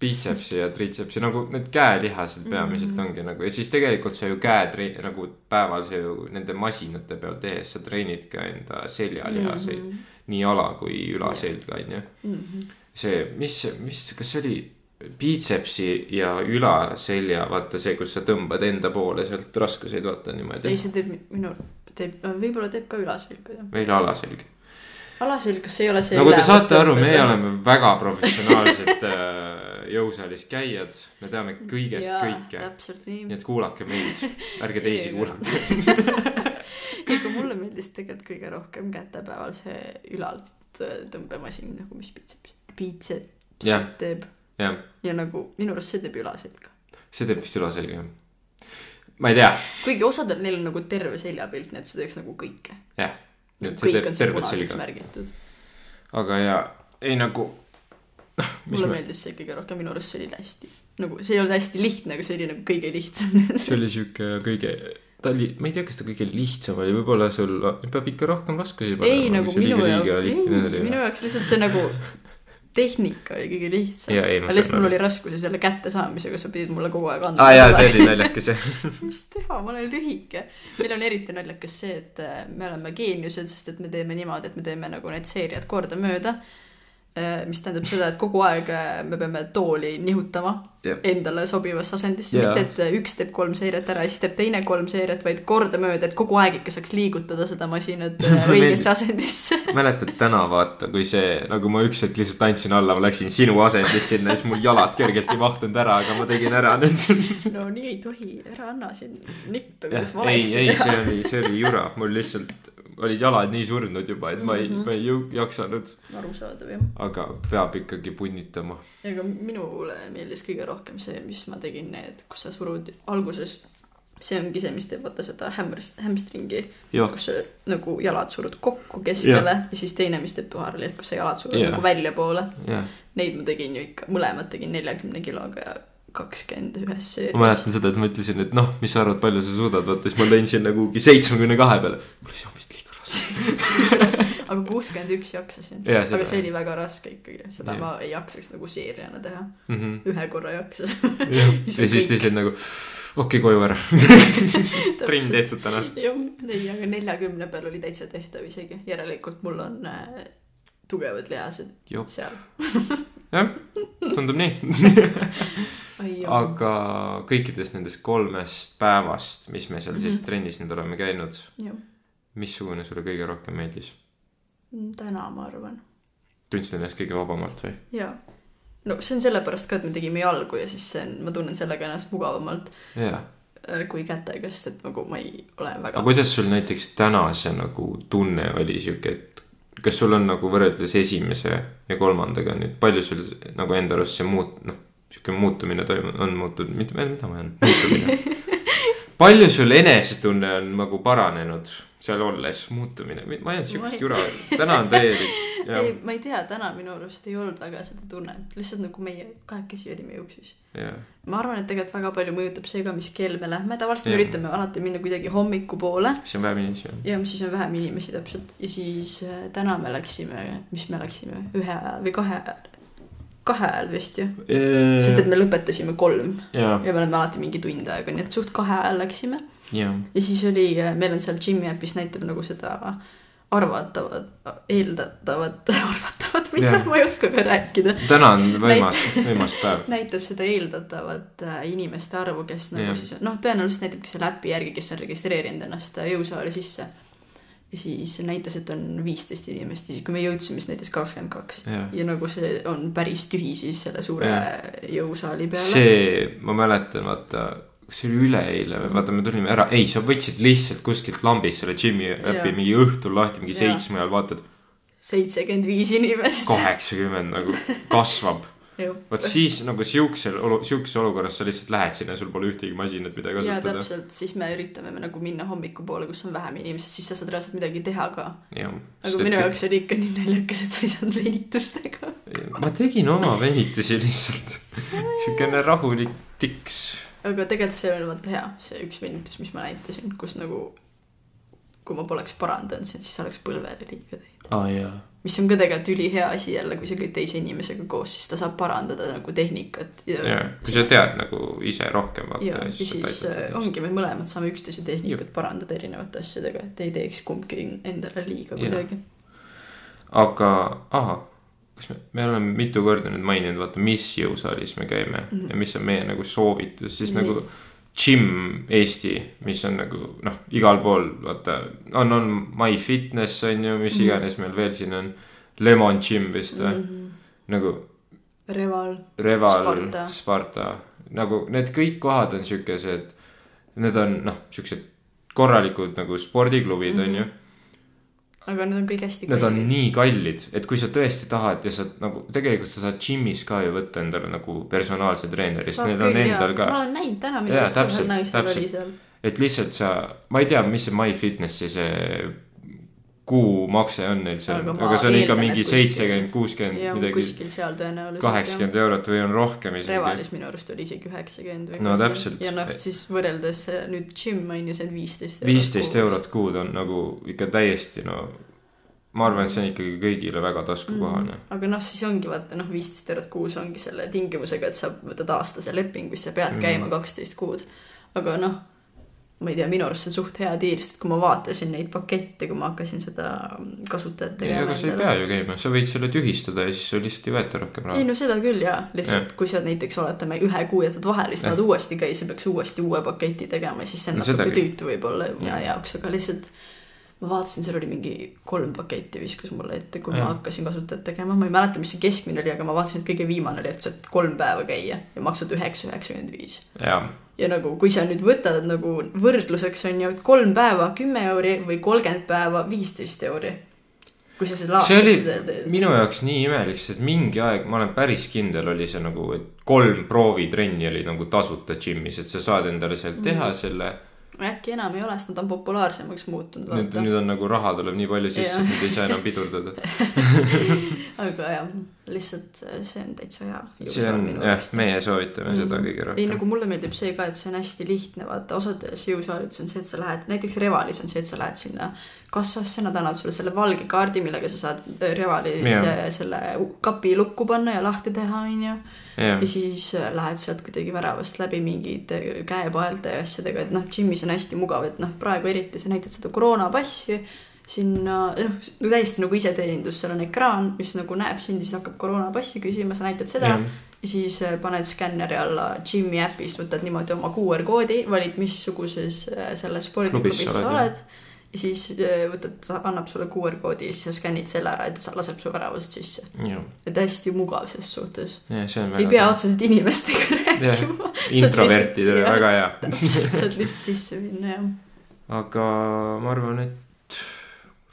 biitsepsi ja triitsepsi nagu need käelihased peamiselt mm Mhm. -hmm. ongi nagu ja siis tegelikult sa ju käe nagu päeval sa ju nende masinate peal tehes sa treenid ka enda seljalihaseid mm. Mhm. -hmm. nii ala kui ülaselg on ju. see, mis, mis, kas see oli biitsepsi ja ülaselja, vaata see, kus sa tõmbad enda poole sealt raskuseid, vaata niimoodi ei, see teeb minu, teeb, võib-olla teeb ka ülaselga jah. meil alaselg. alaselg, kas see ei ole see nagu te saate aru, meie oleme väga professionaalsed äh, jõusaalis käijad, me teame kõigest Jaa, kõike. nii et kuulake meid, ärge teisi Ei, kuulake. ei, aga mulle meeldis tegelikult kõige rohkem kätepäeval see ülalt äh, tõmbemasin nagu, mis biitseps, biitseps Jah. teeb. ja nagu minu arust see teeb ülaselga. see teeb vist ülaselga jah. ma ei tea, kuigi osadel neil on nagu terve seljapilt, nii et see teeks nagu kõike. jah. see kõik on seal punaseks märgitud. aga ja ei nagu. noh, mulle me, meeldis see kõige rohkem, minu arust see oli hästi, nagu see ei olnud hästi lihtne, aga see oli nagu kõige lihtsam. *laughs* see oli sihuke kõige, ta oli, ma ei tea, kas ta kõige lihtsam oli, võib-olla sul peab ikka rohkem raskusi ei nagu minu jaoks minu jaoks lihtsalt see nagu tehnika oli kõige lihtsam. Aga lihtsalt mul oli raskusi selle kättesaamisega, sa pidid mulle kogu aeg andma. aa jaa, see oli *laughs* naljakas jah. mis teha, ma olen lühike. meil on eriti naljakas see, et äh, me oleme geeniused, sest et me teeme niimoodi, et me teeme nagu need seeriad kordamööda. Mis tähendab seda, et kogu aeg äh, me peame tooli nihutama Jah. endale sobivasse asendisse, Jaa. mitte et äh, üks teeb kolm seeriat ära ja siis teeb teine kolm seeriat, vaid kordamööda, et kogu aeg ikka saaks liigutada seda masinat *laughs* äh, õigesse asendisse. *laughs* mäletad täna vaata, kui see, nagu ma üks hetk lihtsalt andsin alla, ma läksin sinu asendisse sinna siis mul jalad kergelt ei mahtunud ära, aga ma tegin ära need. *laughs* no nii ei tohi, ära anna siin nippe, kuidas, ei, valesti ei, see teha. oli, see oli jura, mul lihtsalt olid jalad nii surnud juba, et ma ei, ma ei jaksanud, arusaadav jah. aga peab ikkagi punnitama. aga minule meeldis kõige rohkem see, mis ma tegin, need, kus sa surud alguses. see ongi see, mis teeb vaata seda hamstrist, hamstringi, jah, kus sa nagu jalad surud kokku keskele ja, ja siis teine, mis teeb tuharalist, kus sa jalad surud yeah. nagu väljapoole. jah. Neid ma tegin ju ikka, mõlemad tegin neljakümne kiloga ja kakskümmend ühes ma seerias. mäletan seda, et ma ütlesin, et noh, mis sa arvad, palju sa suudad, vaata siis ma lõin sinna kuhugi seitsmekümne kahe peale. mul oli see *laughs* aga kuuskümmend üks jaksasin. Seda aga see oli väga raske ikkagi, seda Jah. ma ei jaksaks nagu seeriana teha. Mhm. ühe korra jaksasin. *laughs* ja on siis lihtsalt nagu okei, koju ära. trenn tehtud täna. jah, ei, aga neljakümne peal oli täitsa tehtav isegi, järelikult mul on äh, tugevad lihased Jop. seal. *laughs* jah, tundub nii. aga aga kõikidest nendest kolmest päevast, mis me seal siis Mhm. trennis nüüd oleme käinud, missugune sulle kõige rohkem meeldis? täna ma arvan, tundsid ennast kõige vabamalt või? jaa. no see on sellepärast ka, et me tegime jalgu ja siis see on, ma tunnen sellega ennast mugavamalt jaa. äh, kui kätega, sest et nagu ma ei ole aga väga. kuidas sul näiteks täna see nagu tunne oli sihuke, et kas sul on nagu võrreldes esimese ja kolmandaga nüüd, palju sul nagu enda arust see muut-, noh, sihuke muutumine toimunud, on muutunud, mida, mida ma olen, muutumine. *laughs* palju sul enesetunne on nagu paranenud seal olles, muutumine, ma ei olnud sihukest ei- jura, täna on täielik, *laughs* ei, ma ei tea, täna minu arust ei olnud väga seda tunnet, lihtsalt nagu meie kahekesi olime juuksis. ma arvan, et tegelikult väga palju mõjutab see ka, mis kell me lähme, tavaliselt me üritame alati minna kuidagi hommikupoole. See on vähem inimesi ja siis on vähem inimesi täpselt. Ja siis äh, täna me läksime, mis me läksime, ühe ajal või kahe ajal, kahe ajal vist ju, sest et me lõpetasime kolm ja, ja me oleme alati mingi tund aega, nii et suht kahe ajal läksime ja, ja siis oli, meil on seal Jimmy äpis näitab nagu seda arvatavat, eeldatavat, *laughs* arvatavat, mida yeah. ma ei oska ka rääkida. täna on võimas, võimas päev. *laughs* näitab seda eeldatavat äh, inimeste arvu, kes nagu yeah. siis, noh, tõenäoliselt näitabki selle äpi järgi, kes on registreerinud ennast äh, jõusaali sisse. Ja siis näitas, et on viisteist inimest ja siis, kui me jõudsime, siis näitas kakskümmend kaks. ja nagu see on päris tühi siis selle suure Jah. jõusaali peale. see, ma mäletan, vaata, kas see oli üleeile või vaata, me tulime ära, ei, sa võtsid lihtsalt kuskilt lambist selle Jimmy äpi mingi õhtul lahti, mingi seitsme ajal vaatad, seitsekümmend viis inimest. kaheksakümmend nagu kasvab. Vot siis nagu siuksel olu-, siukses olukorras sa lihtsalt lähed sinna, sul pole ühtegi masinat, mida ja kasutada. täpselt, siis me üritame me nagu minna hommikupoole, kus on vähem inimesi, siis sa saad reaalselt midagi teha ka. aga minu jaoks oli ikka nii naljakas, et sa ei saanud venitustega. ma tegin oma *laughs* venitusi lihtsalt, siukene rahulik tiks. aga tegelikult see oli vaata hea, see üks venitus, mis ma näitasin, kus nagu kui ma poleks parandanud sind, siis oleks põlvele liiga teinud. aa jaa, mis on ka tegelikult ülihea asi jälle, kui sa käid teise inimesega koos, siis ta saab parandada nagu tehnikat ja kui sa tead nagu ise rohkem ja vaata, siis äh, ongi, me mõlemad saame üksteise tehnikat parandada erinevate asjadega, et ei teeks kumbki endale liiga kuidagi. aga, aa, kas me, me oleme mitu korda nüüd maininud, vaata, mis jõusaalis me käime mm. -hmm. ja mis on meie nagu soovitus, siis Nii. nii. nagu Gym Eesti, mis on nagu noh, igal pool vaata, on, on MyFitness on ju, mis Mhm. iganes meil veel siin on. Lemon Gym vist või mm, Mhm. -hmm. nagu Reval, Reval, Sparta. Sparta, nagu need kõik kohad on siukesed, need on noh, siuksed korralikud nagu spordiklubid mm -hmm. on ju aga need on kõik hästi Need on nii kallid, et kui sa tõesti tahad ja sa nagu tegelikult sa saad džimmis ka ju võtta endale nagu personaalse treeneri, sest neil on endal ma ka, olen näinud täna naisel täpselt. oli seal. et lihtsalt sa, ma ei tea, mis see MyFitnessi see kuumakse on neil seal, Aga see on ikka et mingi seitsekümmend, kuuskümmend midagi, kuskil seal tõenäoliselt. kaheksakümmend eurot või on rohkem isegi. Revalis minu arust oli isegi üheksakümmend või. No täpselt. ja noh, siis võrreldes äh, nüüd ju see on viisteist. viisteist eurot kuud on nagu ikka täiesti no, ma arvan, et see on ikkagi kõigile väga taskukohane mm.. aga noh, siis ongi vaata noh, viisteist eurot kuus ongi selle tingimusega, et sa võtad aastase lepingu, siis sa pead Mhm. käima kaksteist kuud. aga noh, ma ei tea, minu arust see on suht hea diil, sest kui ma vaatasin neid pakette, kui ma hakkasin seda kasutajat ei, tegema aga sa ei pea ju käima, sa võid selle tühistada ja siis sul lihtsalt ei võeta rohkem ei raha. no seda küll jaa, lihtsalt kui sa näiteks oletame ühe kuu jätad vahele, siis tahad uuesti käia, sa peaks uuesti uue paketi tegema, siis see on No natuke tüütu võib-olla minu Jah. jaoks, aga lihtsalt ma vaatasin, seal oli mingi kolm paketti viskas mulle ette, kui Jah. ma hakkasin kasutajat tegema, ma ei mäleta, mis see keskmine oli, aga ma vaatasin, et kõige viimane oli, et sa saad kolm päeva käia ja maksad üheksa, üheksakümmend viis. ja nagu, kui sa nüüd võtad nagu võrdluseks on ju, et kolm päeva kümme euri või kolmkümmend päeva viisteist euri. kui sa seda see oli minu jaoks nii imelik, sest mingi aeg, ma olen päris kindel, oli see nagu, et kolm proovitrenni oli nagu tasuta džimmis, et sa saad endale seal teha Mhm. selle. Äkki enam ei ole, sest nad on populaarsemaks muutunud, nüüd, nüüd on nagu raha tuleb nii palju sisse, et nüüd ei saa enam pidurdada. *laughs* aga jah, lihtsalt äh, see on täitsa hea. see on jah, meie soovitame mm. seda kõige ei, rohkem nagu mulle meeldib see ka, et see on hästi lihtne, vaata osades jõusaalides on see, et sa lähed, näiteks Revalis on see, et sa lähed sinna kassasse, nad annavad sulle selle valge kaardi, millega sa saad äh, yeah. selle kapi lukku panna ja lahti teha, onju. Jah. Ja, siis äh, lähed sealt kuidagi väravast läbi mingite käepaelte ja asjadega, et noh, džimmis on hästi mugav, et noh, praegu eriti sa näitad seda koroonapassi sinna, noh, täiesti nagu iseteenindus, seal on ekraan, mis nagu näeb sind siis hakkab koroonapassi küsima, sa näitad seda ja siis äh, paned skänneri alla Jimmy äpist, võtad niimoodi oma QR koodi, valid, missuguses äh, selles spordiklubis Klubis sa oled. ja siis äh, võtad, annab sulle QR koodi ja siis sa skännid selle ära, et sa laseb su väravast sisse. jah, et hästi mugav ses suhtes. jah, ei pea otseselt inimestega rääkima. introvertidele väga hea. täpselt, saad lihtsalt sisse minna ja. aga ma arvan, et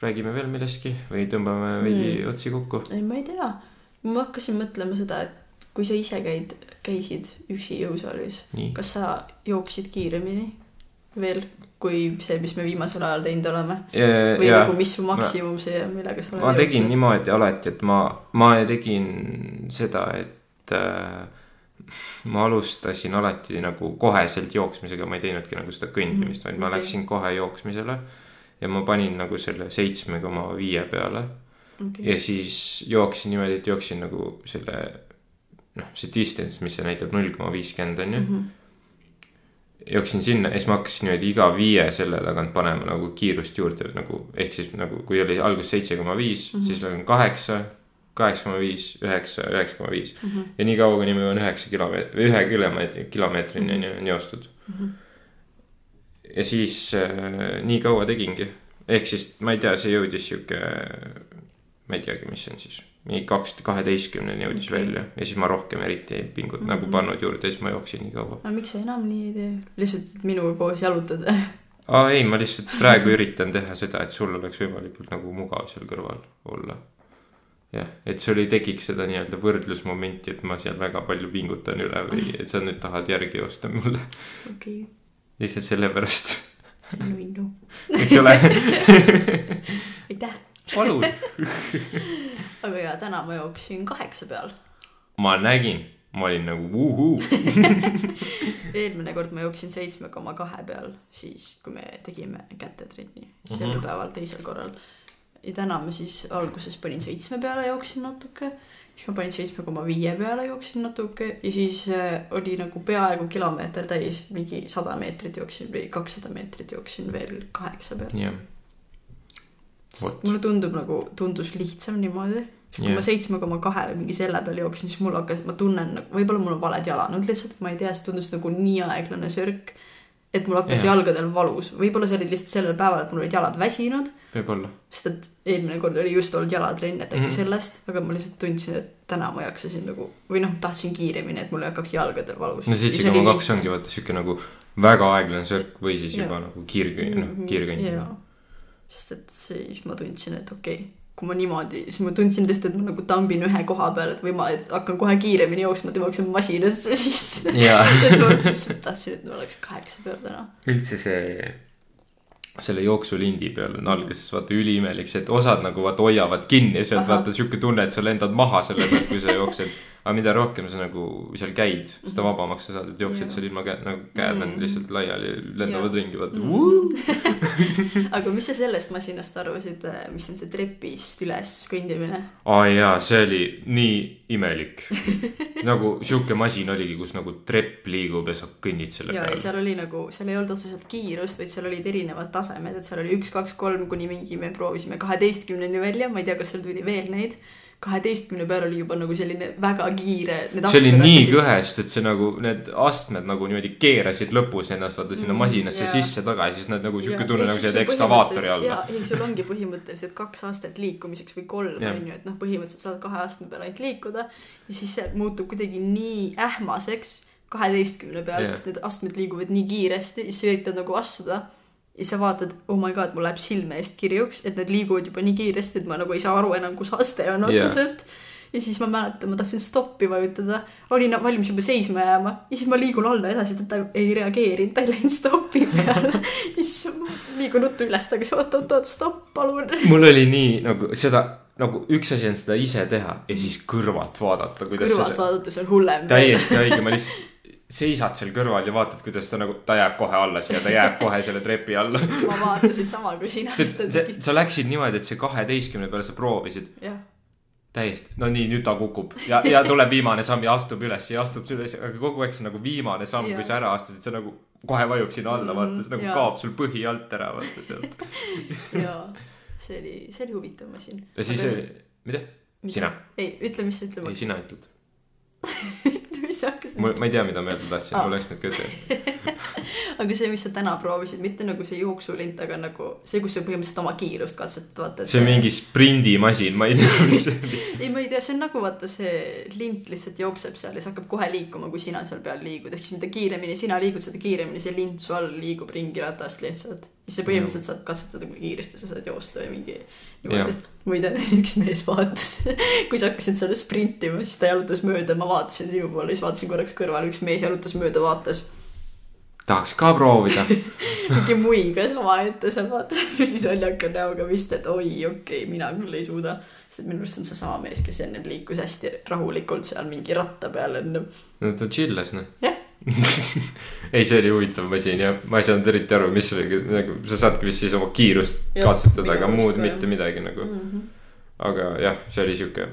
räägime veel millestki või tõmbame veidi Mm. otsi kokku. ei, ma ei tea. ma hakkasin mõtlema seda, et kui sa ise käid, käisid üksi jõusaalis, kas sa jooksid kiiremini veel kui see, mis me viimasel ajal teinud oleme? või ja nagu, mis su maksimum see on, millega sa ma tegin. niimoodi alati, et ma, ma tegin seda, et äh, ma alustasin alati nagu koheselt jooksmisega, ma ei teinudki nagu seda kõndimist, vaid ma Okei. läksin kohe jooksmisele. ja ma panin nagu selle seitsme koma viie peale okay.. ja siis jooksin niimoodi, et jooksin nagu selle noh, see distance, mis see näitab, null koma viiskümmend on ju mm. Mhm. -hmm. Jooksin sinna ja siis ma hakkasin niimoodi iga viie selle tagant panema nagu kiirust juurde nagu ehk siis nagu kui oli alguses seitse koma viis, Mhm. siis lähen kaheksa, kaheksa koma viis, üheksa, üheksa koma viis Mhm. ja nii kaua, kuni ma jõuan üheksa kilomeetri, ühe kilomeetri, kilomeetrini on ju, joostud. Mhm. ja siis äh, nii kaua tegingi, ehk siis ma ei tea, see jõudis sihuke, ma ei teagi, mis see on siis, mingi kaks, kaheteistkümneni jõudis okay. välja ja siis ma rohkem eriti ei pingut- mm, -hmm. nagu pannud juurde ja siis ma jooksin nii kaua. aga miks sa enam nii ei tee? lihtsalt minuga koos jalutad? aa ei, ma lihtsalt praegu üritan teha seda, et sul oleks võimalikult nagu mugav seal kõrval olla. jah, et sul ei tekiks seda nii-öelda võrdlusmomenti, et ma seal väga palju pingutan üle või *laughs* et sa nüüd tahad järgi joosta mulle. okei, lihtsalt sellepärast, see on nunnu. eks ole, *laughs* aitäh. Palun. *laughs* aga jaa, täna ma jooksin kaheksa peal. ma nägin, ma olin nagu vuhuu. *laughs* eelmine kord ma jooksin seitsme koma kahe peal, siis kui me tegime kätetrenni, sel Mhm. päeval, teisel korral. ja täna ma siis alguses panin seitsme peale, jooksin natuke, siis ma panin seitsme koma viie peale, jooksin natuke ja siis äh, oli nagu peaaegu kilomeeter täis, mingi sada meetrit jooksin või kakssada meetrit jooksin veel kaheksa peal. Vot. Mulle tundub nagu, tundus lihtsam niimoodi. sest kui Jah. ma seitsme koma kahe või mingi selle peal jooksin, siis mul hakkas, ma tunnen nagu, võib-olla mul on valed jalanud lihtsalt, ma ei tea, see tundus nagu nii aeglane sörk. et mul hakkas Jah. jalgadel valus, võib-olla see oli lihtsalt sellel päeval, et mul olid jalad väsinud. võib-olla. sest et eelmine kord oli just olnud jalatrenn, et äkki mm. -hmm. sellest, aga ma lihtsalt tundsin, et täna ma jaksasin nagu või noh, tahtsin kiiremini, et mul ei hakkaks jalgadel valus. no seitse koma kaks ongi vaata siuke nagu väga aeglane sörk või siis juba Jah. nagu kiirkõnn, noh kiirkõnn. jaa, sest et siis ma tundsin, et okei okay,, kui ma niimoodi, siis ma tundsin lihtsalt, et ma nagu tambin ühe koha peal, et või ma et hakkan kohe kiiremini jooksma, et ma jooksen masinasse *laughs* sisse. jaa, et ma lihtsalt tahtsin, et ma oleks kaheksa peal täna. üldse see, selle jooksulindi peal on alguses vaata üliimelik see, et osad nagu vaata hoiavad kinni ja sealt vaata siuke tunne, et sa lendad maha selle pealt, kui sa jooksed. Aga mida rohkem sa nagu seal käid, seda vabamaks sa saad, et jooksed seal ilma käe, nagu käed on Mm. lihtsalt laiali, lendavad ringi, vaata Mm. *laughs* aga mis sa sellest masinast arvasid, mis on see trepist üles kõndimine? aa jaa, see oli nii imelik. *laughs* nagu sihuke masin oligi, kus nagu trepp liigub ja sa kõnnid selle ja peal. seal oli nagu, seal ei olnud otseselt kiirust, vaid seal olid erinevad tasemed, et seal oli üks, kaks, kolm kuni mingi, me proovisime kaheteistkümneni välja, ma ei tea, kas seal tuli veel neid. Kaheteistkümne peal oli juba nagu selline väga kiire. see oli nii kõhest, et see nagu need astmed nagu niimoodi keerasid lõpus ennast vaata sinna Mm, masinasse jaa. sisse-tagasi, siis nad nagu sihuke tunne nagu sa oled ekskavaatori all. jaa, ei, sul ongi põhimõtteliselt kaks astet liikumiseks või kolm on ju, et noh, põhimõtteliselt saad kahe astme peal ainult liikuda ja siis see muutub kuidagi nii ähmaseks kaheteistkümne peal sest need astmed liiguvad nii kiiresti ja siis sa üritad nagu astuda ja sa vaatad, oh my god, mul läheb silme eest kirjuks, et need liiguvad juba nii kiiresti, et ma nagu ei saa aru enam, kus aste on otseselt yeah. ja siis ma mäletan, ma tahtsin stoppi vajutada, olin valmis juba seisma jääma ja siis ma liigun alla edasi, et ta ei reageerinud, ta ei läinud stopi peale. ja siis ma liigun ruttu üles tagasi, oot, oot, oot, stopp, palun. mul oli nii nagu seda, nagu üks asi on seda ise teha ja siis kõrvalt vaadata, kõrvalt see vaadates on hullem. täiesti haige, ma lihtsalt seisad seal kõrval ja vaatad, kuidas ta nagu, ta jääb kohe alla siia, ta jääb kohe selle trepi alla. *laughs* ma vaatasin sama kui sina sa läksid niimoodi, et see kaheteistkümne peale sa proovisid täiesti, no nii, nüüd ta kukub ja, ja tuleb viimane samm ja astub üles ja astub üles, aga kogu aeg see nagu viimane samm, kui Jaa. sa ära astusid, see nagu kohe vajub sinna alla, vaata, see nagu Jaa. kaob sul põhi alt ära, vaata sealt. *laughs* ja see oli, see oli huvitav masin. ja siis, mida? sina, ei, ütle, mis sa ütlema ei, sina ütled. *laughs* sa hakkasid ma ei tea, mida ma öelda tahtsin, Aa. mul läks nüüd kõte. *laughs* aga see, mis sa täna proovisid, mitte nagu see jooksulint, aga nagu see, kus sa põhimõtteliselt oma kiirust katsetad, vaata. see on mingi sprindimasin, ma ei tea, mis see oli. *laughs* ei, ma ei tea, see on nagu vaata see lint lihtsalt jookseb seal ja see hakkab kohe liikuma, kui sina seal peal liigud, ehk siis mida kiiremini sina liigud, seda kiiremini see lint su all liigub ringi ratast lihtsalt. siis sa põhimõtteliselt saad katsetada, kui kiiresti sa saad joosta või mingi. Muide, *laughs* üks mees vaatas, *laughs* kui sa hakkasid seal sprintima, siis ta jalutas mööda, ma vaatasin sinu poole, siis vaatasin korraks kõrvale, üks mees jalutas mööda, vaatas tahaks ka proovida. *laughs* mingi muigas omaette seal vaatas nii naljaka näoga vist, et oi, okei okay,, mina küll ei suuda. sest minu arust on seesama mees, kes ennem liikus hästi rahulikult seal mingi ratta peal enne. no ta chill'as, noh. jah, *laughs* ei, see oli huvitav masin ja ma ei saanud eriti aru, mis oli nagu, sa saadki vist siis oma kiirust Jah, katsetada, aga muud ka, mitte midagi nagu. Mhm. aga jah, see oli sihuke.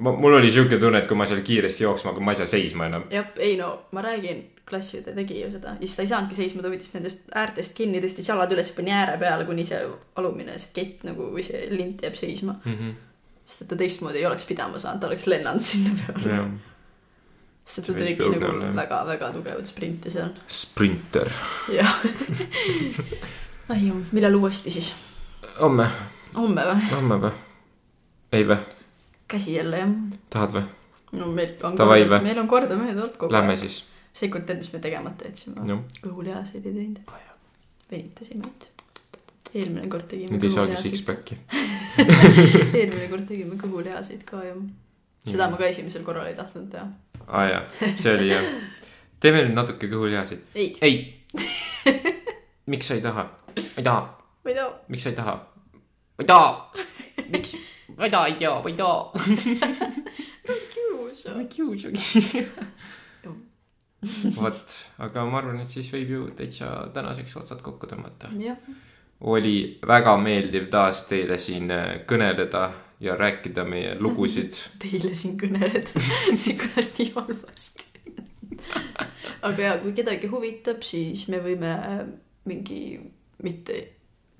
mul oli sihuke tunne, et kui ma seal kiiresti jooksma, aga ma ei saa seisma enam. jah, ei no ma räägin, klassiõde tegi ju seda ja siis ta ei saanudki seisma, ta võttis nendest äärtest kinni, tõstis jalad üles, pani ääre peale, kuni see alumine, see kett nagu või see lint jääb seisma. sest et ta teistmoodi ei oleks pidama saanud, ta oleks lennanud sinna peale. Sest ta tegi nagu väga-väga tugevat sprinti seal. sprinter. jah. *laughs* ai, millal uuesti siis? homme, homme või? homme või? ei või? käsi jälle jah. tahad või? no meil on Davai või? meil on kordamööda olnud kogu Lähme aeg. siis. seekord tead, mis me tegemata jätsime noh, kõhulihaseid ei teinud jah. venitasime ainult. eelmine kord tegime nüüd ei saagi six-pack'i. *laughs* eelmine kord tegime kõhulihaseid ka ju. Seda ma ka esimesel korral ei tahtnud teha. aa jaa, see oli jah. teeme nüüd natuke kõhulihasid. ei, ei. miks sa ei taha? ma ei taha. ma ei taha. miks sa ei taha? ma ei taha. miks? ma ei taha, ei tea, ma ei taha. kiusa. ma ei kiusagi. vot, aga ma arvan, et siis võib ju täitsa tänaseks otsad kokku tõmmata. oli väga meeldiv taas teile siin äh, kõneleda ja rääkida meie lugusid. *laughs* teile siin kõneleda, *laughs* see kõlas nii halvasti. *laughs* aga ja, kui kedagi huvitab, siis me võime mingi, mitte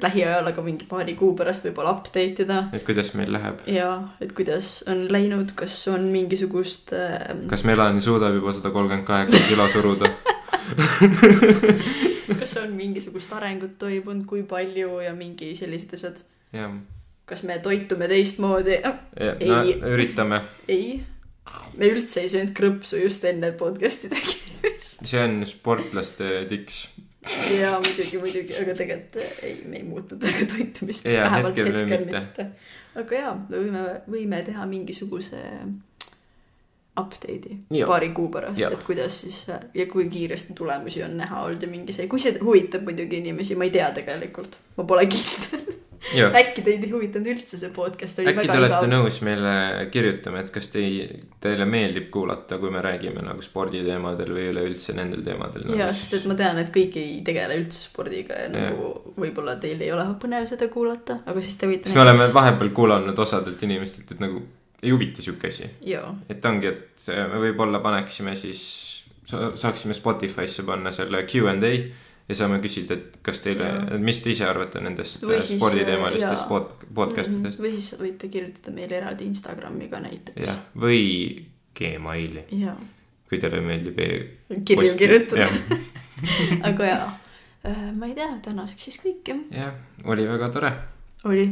lähiajal, aga mingi paari kuu pärast võib-olla update ida et kuidas meil läheb. ja et kuidas on läinud, kas on mingisugust äh, kas Melani suudab juba sada kolmkümmend kaheksa kilo suruda? kas on mingisugust arengut toimunud, kui palju ja mingi sellised asjad. jah, kas me toitume teistmoodi äh,? no Ei. üritame. ei, me üldse ei söönud krõpsu just enne podcast'i tegemist. see on sportlaste tiks. ja muidugi, muidugi, aga tegelikult ei, me ei muutnud väga toitumist. Vähemalt hetkel hetkel, mitte. mitte. aga jaa, me võime, võime teha mingisuguse update'i Jaa. paari kuu pärast, et kuidas siis ja kui kiiresti tulemusi on näha olnud ja mingi see, kui see huvitab muidugi inimesi, ma ei tea tegelikult, ma pole kindel. Äkki teid ei huvitanud üldse see podcast oli äkki te väga olete igav. nõus meile kirjutama, et kas tei-, teile meeldib kuulata, kui me räägime nagu sporditeemadel või üleüldse nendel teemadel nagu ja, sest et ma tean, et kõik ei tegele üldse spordiga ja nagu võib-olla teil ei ole põnev seda kuulata, aga siis te võite. siis me oleme vahepeal kuulanud osadelt inimestelt, et nagu ei huvita sihuke asi. jaa, et ongi, et me võib-olla paneksime siis, saaksime Spotify'sse panna selle Q and A ja saame küsida, et kas teile mis te ise arvate nendest äh, sporditeemalistest pod-, podcast idest. või siis võite kirjutada meile eraldi Instagrami ka näiteks. jah, või Gmaili, kui teile meeldib e. kirju kirjutada. jah, *laughs* aga jaa, ma ei tea, tänaseks siis kõik jah, jah, oli väga tore, oli.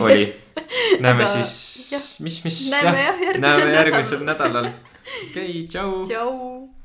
oli. *laughs* näeme Aga jah. siis, mis, mis. Näeme jah nädalal. järgmisel nädalal. *laughs* okei, tšau. tšau.